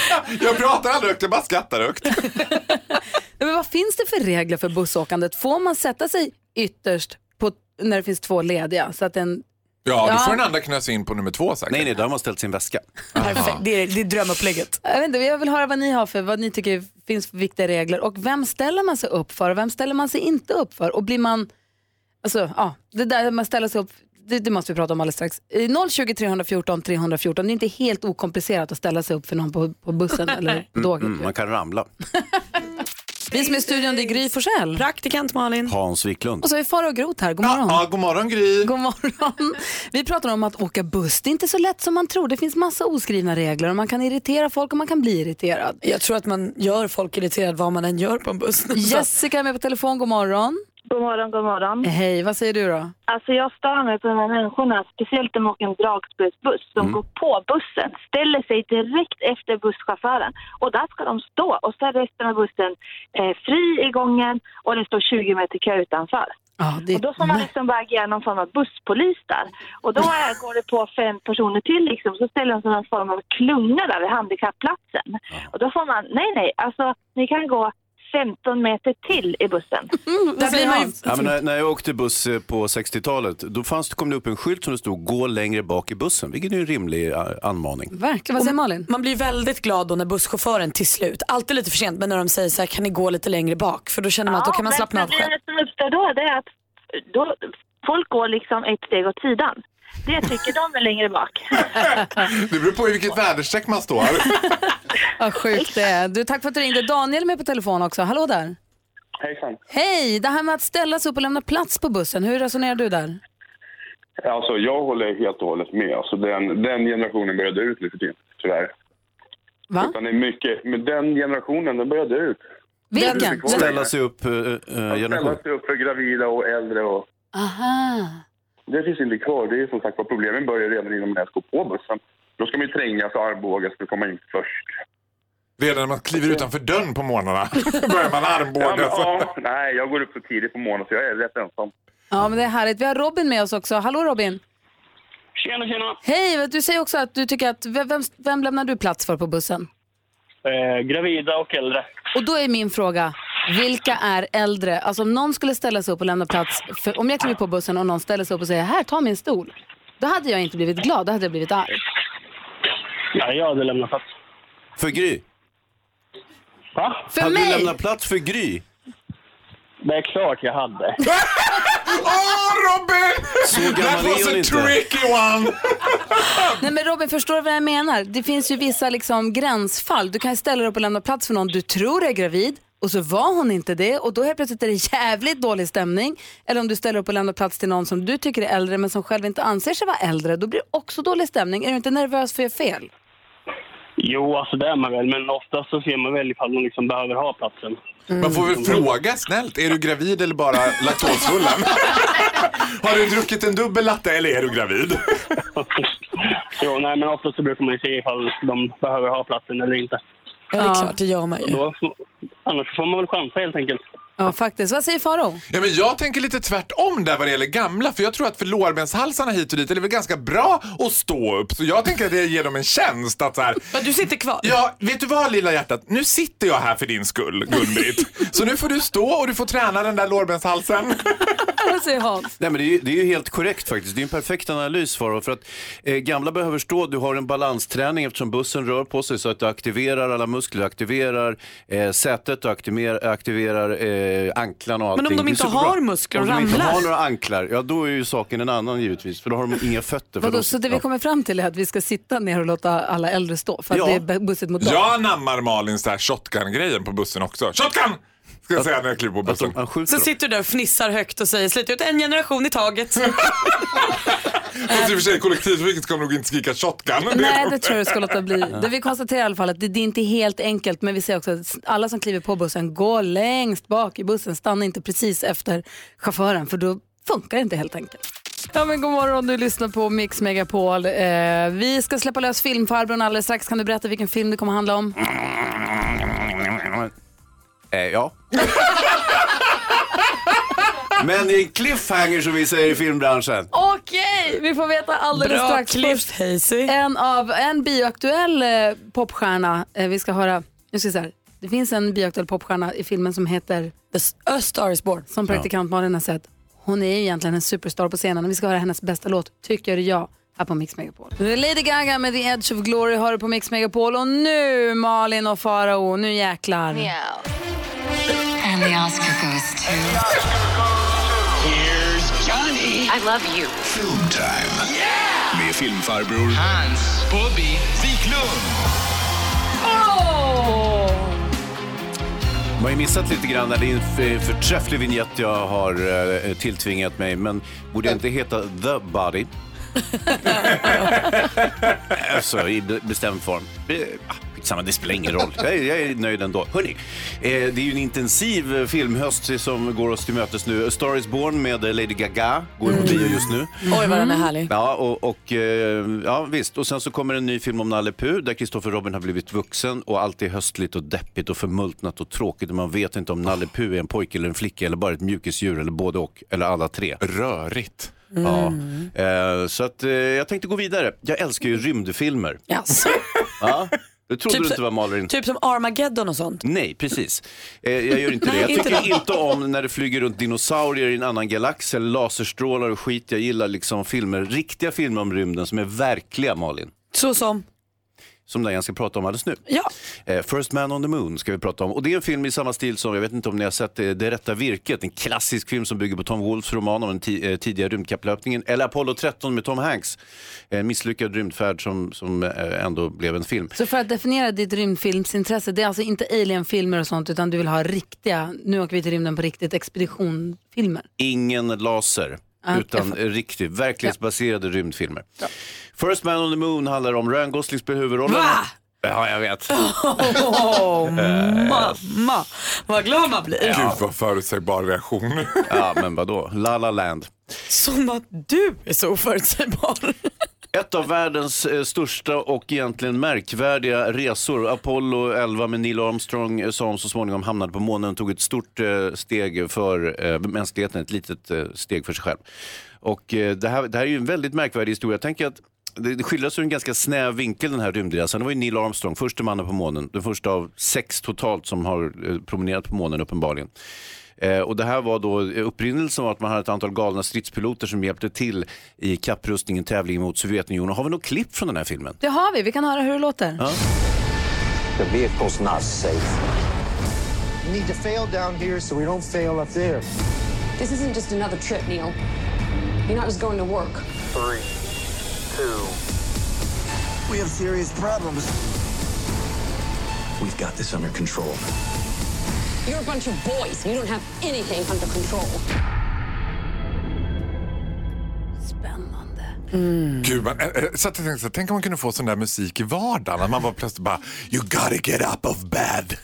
[laughs] Jag pratar aldrig högt, jag bara skrattar högt. Men vad finns det för regler för bussåkandet? Får man sätta sig ytterst på, när det finns två lediga? Så att en... Ja, Ja. då får den andra knösa in på nummer två säkert. Nej, nej, där har man ställt sin väska. Perfekt, det är, det är drömupplägget. Jag, vet inte, jag vill höra vad ni har för, vad ni tycker finns för viktiga regler och vem ställer man sig upp för och vem ställer man sig inte upp för? Och blir man, alltså ja, det där man ställer sig upp, det, det måste vi prata om alldeles strax. Eh, 020 314 314, det är inte helt okomplicerat att ställa sig upp för någon på, på bussen [laughs] eller på tåget. Mm, man kan ramla. [laughs] Vi som är i studion, det är Gry Forssell. Praktikant Malin. Hans Wiklund. Och så är Farao Groth här, god morgon. Ja, god morgon Gry. God morgon. Vi pratar om att åka buss. Det är inte så lätt som man tror. Det finns massa oskrivna regler och man kan irritera folk och man kan bli irriterad. Jag tror att man gör folk irriterad vad man än gör på en buss. Jessica är med på telefon, god morgon. God morgon, god morgon. Hej, vad säger du då? Alltså jag stör mig på de här människorna, speciellt de åker en dragspelsbuss. De Mm. går på bussen, ställer sig direkt efter busschauffören och där ska de stå och så är resten av bussen eh, fri i gången och det står 20 meter kö utanför. Och då får man liksom bara agera någon form av busspolis där. Och då är, går det på fem personer till liksom, så ställer de sig någon form av klunga där vid handikappplatsen. Och då får man, nej nej, alltså ni kan gå 15 meter till i bussen. [laughs] där blir man ju... Ja, men när, när jag åkte buss eh, på 60-talet, då fanns, det- kom det upp en skylt som det stod gå längre bak i bussen, vilket är en rimlig eh, anmaning. Verkligen, vad säger Malin? Man blir väldigt glad då när busschauffören till slut, alltid lite för sent, men när de säger så här, kan ni gå lite längre bak? För då känner man att då kan man slappna av själv. Problemet som uppstår då det är att då, folk går liksom ett steg åt sidan. Det tycker de är längre bak. Det beror på i vilket väderstreck man står. [laughs] Vad sjukt det är. Du, tack för att du ringde. Daniel är med på telefon också. Hallå där. Hejsan. Hej, det här med att ställa sig upp och lämna plats på bussen, hur resonerar du där? Alltså, jag håller helt och hållet med. Alltså, den, den generationen börjar dö ut lite till, tyvärr. Va? Utan det är mycket, men den generationen, den börjar dö ut. Vilken? Ställa sig upp uh, generation. ställa sig upp för gravida och äldre och... Aha. Det finns inte kvar. Det är som sagt vad problemen börjar redan innan man ens går på bussen. Då ska man ju trängas och armbågas för att komma in först. Redan när man kliver utanför dörren på morgnarna [laughs] börjar man Ja, armbåga. ja, nej, jag går upp så tidigt på morgonen så jag är rätt ensam. Ja, men det är härligt. Vi har Robin med oss också. Hallå Robin. Tjena, tjena. Hej, du säger också att du tycker att, vem, vem lämnar du plats för på bussen? Eh, gravida och äldre. Och då är min fråga, vilka är äldre? Alltså om någon skulle ställa sig upp och lämna plats, för, om jag kliver på bussen och någon ställer sig upp och säger här, ta min stol. Då hade jag inte blivit glad, då hade jag blivit arg. Ja, jag hade lämnat plats. För Gry? Va? För hade mig? du lämnat plats för Gry? Det är klart jag hade. [laughs] Åh Robin! Så That was a inte. tricky one! [laughs] Nej men Robin, förstår du vad jag menar? Det finns ju vissa liksom gränsfall. Du kan ställa dig upp och lämna plats för någon du tror är gravid och så var hon inte det och då helt plötsligt är det jävligt dålig stämning. Eller om du ställer upp och lämnar plats till någon som du tycker är äldre men som själv inte anser sig vara äldre, då blir det också dålig stämning. Är du inte nervös för att göra fel? Jo, alltså det är man väl, men oftast så ser man väl ifall man liksom behöver ha platsen. Man får väl fråga snällt, är du gravid eller bara laktosfull? [laughs] Har du druckit en dubbel latte eller är du gravid? [laughs] Jo, nej, men oftast så brukar man ju se ifall de behöver ha platsen eller inte. Ja, det är klart, det gör man ju. Då, annars får man väl chansa helt enkelt. Ja, faktiskt. Vad säger Faro? Ja, men jag tänker lite tvärtom där vad det gäller gamla, för jag tror att för lårbenshalsarna hit och dit är det väl ganska bra att stå upp. Så jag tänker att det ger dem en tjänst att så här, Men du sitter kvar. Ja, vet du vad lilla hjärtat? Nu sitter jag här för din skull, Gun-Britt. Så nu får du stå och du får träna den där lårbenshalsen. [laughs] Säger Hans? Nej, men det, är, ju- det är ju helt korrekt faktiskt. Det är en perfekt analys Farao. För att eh, gamla behöver stå, du har en balansträning eftersom bussen rör på sig så att du aktiverar alla muskler, aktiverar eh, sätet, du aktiverar, aktiverar eh, anklarna och Men allting. om de inte superbra. har muskler och Om de inte ramlar? har några anklar, ja då är ju saken en annan givetvis. För då har de inga fötter. För Vadå, de, så det vi kommer fram till är att vi ska sitta ner och låta alla äldre stå för att Ja. det är bussigt mot dem? Jag anammar Malins där shotgun-grejen på bussen också. Shotgun! Ska jag säga när jag kliver på bussen. Så sitter du där och fnissar högt och säger slut ut en generation i taget. [laughs] Fast i och för sig kollektivtrafiken ska nog inte skrika shotgun. Nej, det tror jag du ska låta bli. Det vi konstaterar i alla fall att det, det är inte helt enkelt, men vi säger också att alla som kliver på bussen, gå längst bak i bussen, stanna inte precis efter chauffören, för då funkar det inte helt enkelt. Ja, men god morgon, du lyssnar på Mix Megapol. Eh, vi ska släppa lös filmfarbrorn alldeles strax. Kan du berätta vilken film det kommer handla om? Eh, ja. Men i en cliffhanger som vi säger i filmbranschen. Okej, vi får veta alldeles Bra strax. Först En av en bioaktuell eh, popstjärna. Eh, vi ska höra, nu ska vi se här. Det finns en bioaktuell popstjärna i filmen som heter The A Star is Born. Som praktikant Malin har sett. Hon är ju egentligen en superstar på scenen vi ska höra hennes bästa låt, Tycker jag, här på Mix Megapol. Nu är Lady Gaga med The Edge of Glory har du på Mix Megapol och nu Malin och Farao, nu jäklar. And the Oscar goes to... Here's Johnny. I love you. Filmtime. Yeah! Med filmfarbror Hans Bobby Wiklund. Man har ju missat lite grann när det är en förträfflig vignett jag har eh, tilltvingat mig. Men borde jag inte heta The Body? [laughs] alltså i be- bestämd form. Skitsamma, det spelar ingen roll. Jag är, jag är nöjd ändå. Hörrni, eh, det är ju en intensiv eh, filmhöst som går oss till mötes nu. A Star is Born med Lady Gaga går på bio just nu. Oj, vad den är härlig. Ja, och, och, eh, ja, visst. Och sen så kommer en ny film om Nalle Puh där Kristoffer Robin har blivit vuxen och allt är höstligt och deppigt och förmultnat och tråkigt och man vet inte om Nalle Puh är en pojke eller en flicka eller bara ett mjukisdjur eller både och eller alla tre. Rörigt. Ja. Eh, så att eh, jag tänkte gå vidare. Jag älskar ju rymdfilmer. Jaså? Ja, det trodde Typ du inte var Malin. Typ som Armageddon och sånt. Nej, precis. Eh, jag gör inte det. Jag inte tycker det. inte om när det flyger runt dinosaurier i en annan galax eller laserstrålar och skit. Jag gillar liksom filmer, riktiga filmer om rymden som är verkliga, Malin. Så som? Som den jag ska prata om alldeles nu. Ja. Eh, First Man on the Moon ska vi prata om. Och det är en film i samma stil som, jag vet inte om ni har sett det, Det rätta virket. En klassisk film som bygger på Tom Wolfes roman om den eh, tidiga rymdkapplöpningen. Eller Apollo 13 med Tom Hanks. En misslyckad rymdfärd som, som eh, ändå blev en film. Så för att definiera ditt rymdfilmsintresse, det är alltså inte alienfilmer och sånt utan du vill ha riktiga, nu åker vi till rymden på riktigt, expeditionfilmer. Ingen laser. Ja, utan riktigt, verklighetsbaserade rymdfilmer. First Man on the Moon handlar om Ryan Gosling spelar huvudrollen. Va? Ja, jag vet. [laughs] Åh, mamma, vad glad man blir. Gud vad förutsägbar reaktion. Ja, men vadå? La La Land. Som att du är så oförutsägbar. Ett av världens eh, största och egentligen märkvärdiga resor. Apollo 11 med Neil Armstrong eh, som så småningom hamnade på månen tog ett stort eh, steg för mänskligheten, ett litet steg för sig själv. Och det, här, det här är ju en väldigt märkvärdig historia. Jag tänker att det, skildras ur en ganska snäv vinkel den här rymdresan. Det var ju Neil Armstrong, första mannen på månen. Den första av sex totalt som har promenerat på månen uppenbarligen. Eh, och det här var då upprinnelsen var att man hade ett antal galna stridspiloter som hjälpte till i kapprustningen, tävlingen mot Sovjetunionen. Har vi något klipp från den här filmen? Det har vi, vi kan höra hur det låter. Ja. The vehicle's not safe. We need to fail down here so we don't fail up there. This isn't just another trip, Neil. You're not just going to work. Three, two. We have serious problems. We've got this under control. You're a bunch of boys. You don't have anything under control. Gud, man, äh, äh, så att jag tänkte, så tänk om man kunde få sån där musik i vardagen. Att man bara plötsligt bara, you gotta get up of bed.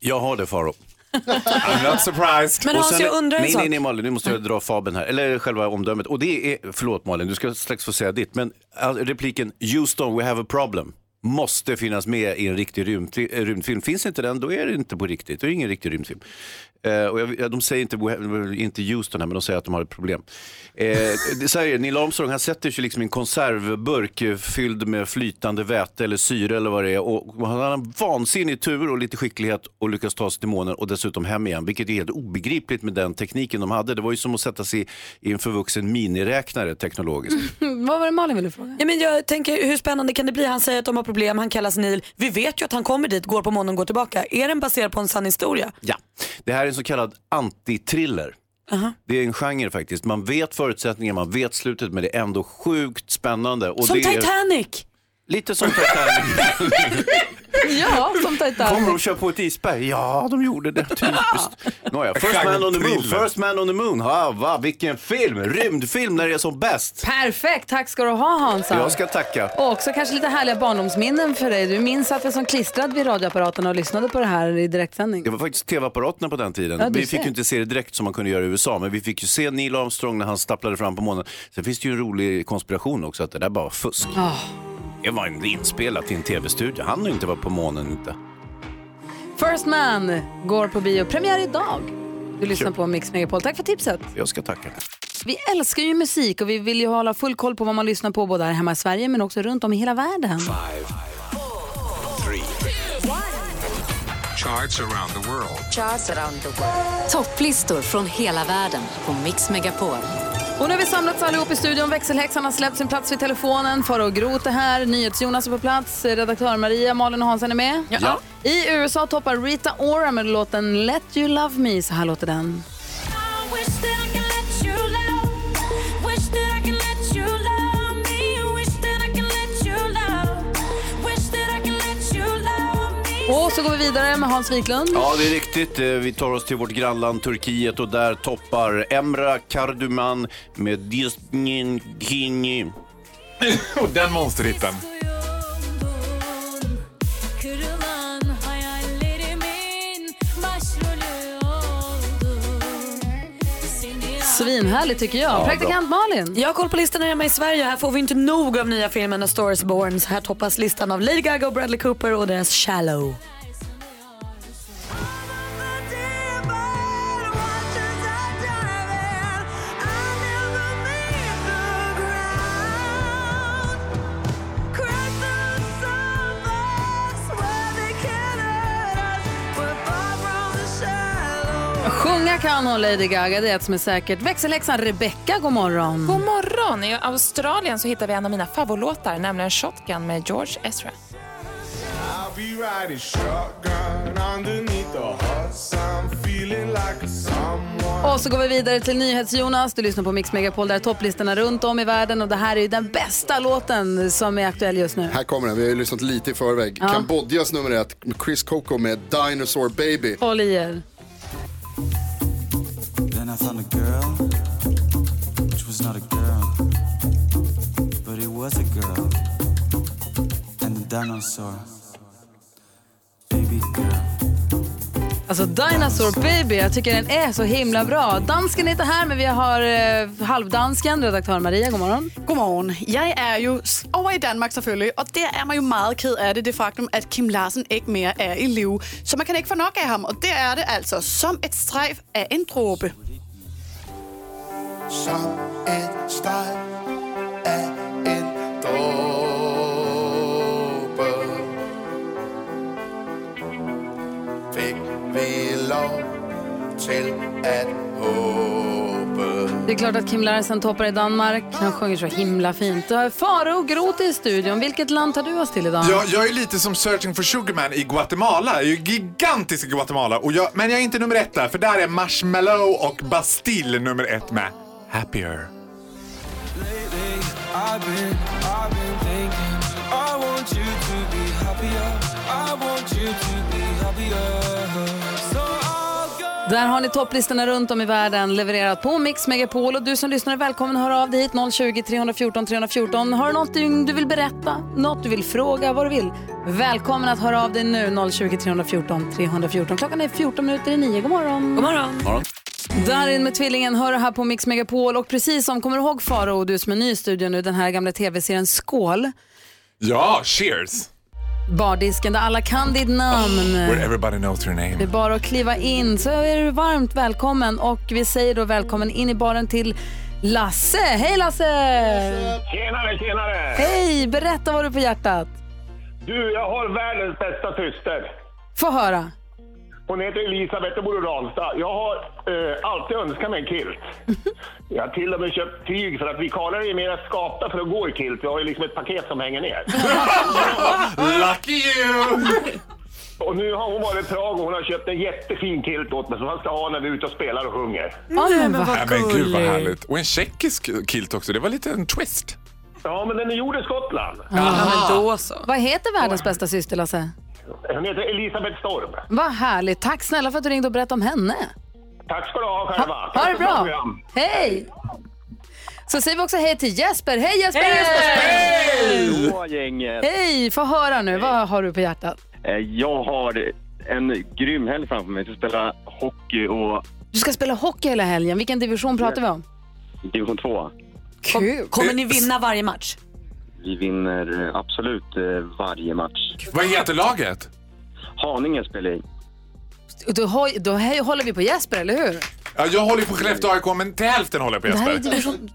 Jag har det Faro. [laughs] I'm not surprised. Men Hans, jag undrar en nej, sak. Nej, nej Malin, nu måste jag dra fabeln här, eller själva omdömet. Och det är, förlåt Malin, du ska strax få säga ditt, men all- repliken Houston, we have a problem måste finnas med i en riktig rymd, eh, rymdfilm. Finns inte den, då är det inte på riktigt. Då är det ingen riktig rymdfilm. Eh, och jag, ja, de säger inte, inte Houston här, men de säger att de har ett problem. Eh, så här är det, Neil Armstrong han sätter sig liksom i en konservburk fylld med flytande väte eller syre eller vad det är. Och han har en vansinnig tur och lite skicklighet och lyckas ta sig till månen och dessutom hem igen. Vilket är helt obegripligt med den tekniken de hade. Det var ju som att sätta sig i en förvuxen miniräknare teknologiskt. [laughs] Vad var det Malin ville fråga? Ja, men jag tänker hur spännande kan det bli? Han säger att de har problem, han kallas Neil. Vi vet ju att han kommer dit, går på månen och går tillbaka. Är den baserad på en sann historia? Ja, det här är en så kallad antitriller. Det är en genre faktiskt. Man vet förutsättningarna, man vet slutet men det är ändå sjukt spännande. Och Som det är... Titanic! Lite som Titanic. [laughs] [laughs] ja, som Titanic. Kommer de köra på ett isberg? Ja, de gjorde det. Typiskt. Nåja, First man on the moon. First man on the moon. Ha, va, vilken film! Rymdfilm när det är som bäst. Perfekt, tack ska du ha Hansa. Jag ska tacka. Och också kanske lite härliga barndomsminnen för dig. Du minns att vi som klistrad vid radioapparaterna och lyssnade på det här i direktsändning. Det var faktiskt tv-apparaterna på den tiden. Ja, vi fick ju inte se det direkt som man kunde göra i USA, men vi fick ju se Neil Armstrong när han stapplade fram på månen. Sen finns det ju en rolig konspiration också, att det där bara var fusk. Ah. Det var inte inspelat i en tv-studio. Han har ju inte varit på månen inte. First Man går på bio. Premiär idag. Du lyssnar på Mix Megapol. Tack för tipset. Jag ska tacka. Vi älskar ju musik och vi vill ju hålla full koll på vad man lyssnar på både här hemma i Sverige men också runt om i hela världen. Charts around the world. Charts around the world. Topplistor från hela världen på Mix Megapol. Och nu har vi samlats allihop i studion. Växelhäxan har släppt sin plats vid telefonen. Farao Groth är här, NyhetsJonas är på plats, redaktör Maria, Malin och Hansen är med. Ja. I USA toppar Rita Ora med låten Let You Love Me. Så här låter den. Och så går vi vidare med Hans Wiklund. Ja, det är riktigt. Eh, Vi tar oss till vårt grannland Turkiet och där toppar Emra Karduman med Disney Kini. [laughs] Och den monsterhitten. Svinhärligt tycker jag. Ja, Praktikant Malin. Jag har koll på listan här hemma i Sverige. Här får vi inte nog av nya filmen A Star is Born. Så här toppas listan av Lady Gaga och Bradley Cooper och deras Shallow. Kan hon Lady Gaga, det är ett som är säkert. Växelhäxan Rebecca, god morgon. God morgon! I Australien så hittar vi en av mina favoritlåtar, nämligen Shotgun med George Ezra. Och så går vi vidare till NyhetsJonas. Du lyssnar på Mix Megapol, där är topplistorna runt om i världen. Och det här är ju den bästa låten som är aktuell just nu. Här kommer den, vi har ju lyssnat lite i förväg. Ja. Kambodjas nummer ett, Chris Coco med Dinosaur Baby. Håll i er. I found a girl, which was not a girl, but it was a girl. And the dinosaur, baby girl. Alltså Dinosaur Baby, jag tycker den är så himla bra. Dansken är inte här, men vi har eh, halvdansken, redaktör Maria. God morgon. Godmorgen. Jeg er jo s- over i Danmark selvfølgelig, og der er man jo meget ked af det, det faktum, at Kim Larsen ikke mere er i live. Så man kan ikke få nok af ham, og det er det altså som et strejf af en dråbe som en stad är en droppe. Fick vi lov till att hoppa. Det är klart att Kim Larsen toppar i Danmark. Han sjunger så himla fint. Faro och Groth i studion. Vilket land tar du oss till idag? Jag, jag är lite som Searching for Sugarman i Guatemala. Jag är ju gigantisk i Guatemala. Och jag, men jag är inte nummer ett där, för där är Marshmallow och Bastille nummer ett med. Happier. I've been, I've been thinking. I want you to be happier. I want you to be happier. So I'll go. Där har ni topplistorna runt om i världen levererat på Mix Megapol. Och du som lyssnar är välkommen att höra av dig hit 020 314 314. Har du något du vill berätta, något du vill fråga, vad du vill? Välkommen att höra av dig nu 020 314 314. Klockan är 14 minuter i nio. God morgon. God morgon. Darin med tvillingen hör här på Mix Megapol. Och precis som, kommer du ihåg Faro, du som är ny i studion nu, den här gamla tv-serien Skål? Ja, cheers! Bardisken där alla kan ditt namn. Where everybody knows your Det är name. bara att kliva in så är du varmt välkommen och vi säger då välkommen in i baren till Lasse. Hej Lasse! Tjenare, tjenare! Hej, berätta vad du har på hjärtat. Du, jag har världens bästa syster. Få höra. Hon heter Elisabeth och bor i Ranstad. Jag har eh, alltid önskat mig en kilt. [laughs] Jag har till och med köpt tyg för att vi karlar är mer skapta för att gå i kilt. Vi har ju liksom ett paket som hänger ner. [laughs] Lucky you! Och nu har hon varit i Prag och hon har köpt en jättefin kilt åt mig som jag ska ha när vi är ute och spelar och sjunger. Nej, men Nej, men gud vad härligt. Och en tjeckisk kilt också. Det var lite en twist. Ja, men den är gjord i Skottland. så. Vad heter världens bästa syster Lasse? Hon heter Elisabeth Storm. Vad härligt. Tack snälla för att du ringde och berättade om henne. Tack ska du ha själva. Ha Tack det bra. Hej! Så säger vi också hej till Jesper. Hej Jesper! Hej! Hallå gänget! Hej! Få höra nu. Vad har du på hjärtat? Eh, Jag har en grym helg framför mig. Jag ska spela hockey och Du ska spela hockey hela helgen. Vilken division pratar vi om? division 2. Kul. Kommer ni vinna varje match? Vi vinner eh, absolut eh, varje match. Vad heter laget? Haninge spelar i. Då, har- då håller vi på Jesper, eller hur? Ja, jag håller på Skellefteå AIK, men till hälften håller jag på Det här är Jesper. division...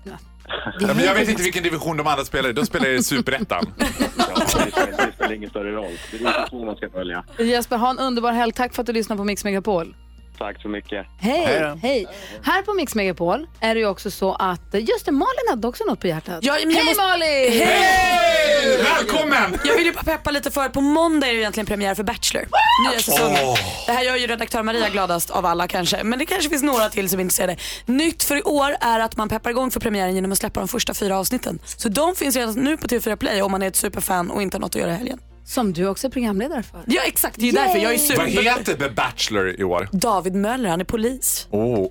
Ja, men jag vet inte vilken division de andra spelar i. De spelar i Superettan. [laughs] Ja, det, spelar, det ingen större roll. Det är 2 man ska följa. Jesper, ha en underbar helg. Tack för att du lyssnar på Mix Megapol. Tack så mycket. Hej, hej. Här på Mix Megapol är det ju också så att, just det, Malin hade också något på hjärtat. Ja, men jag hej måste- Malin! Hej! Välkommen! Jag vill ju bara peppa lite för på måndag är det ju egentligen premiär för Bachelor. Nya säsongen. Åh. Det här gör ju redaktör Maria gladast av alla kanske. Men det kanske finns några till som är intresserade. Nytt för i år är att man peppar igång för premiären genom att släppa de första fyra avsnitten. Så de finns redan nu på TV4 Play om man är ett superfan och inte har något att göra i helgen. Som du också är programledare för. Ja exakt, det är ju därför jag är super... Vad heter The Bachelor i år? David Möller, han är polis. Åh,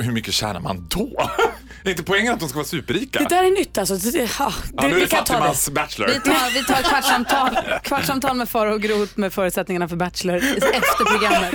hur mycket tjänar man då? [laughs] Är inte poängen att de ska vara superrika? Det där är nytt alltså. Det, ja, Ja, nu är vi det kan ta det. fattigmans Bachelor. Vi tar, vi tar ett kvartsamtal, kvartsamtal med Farao Groth med förutsättningarna för Bachelor efter programmet.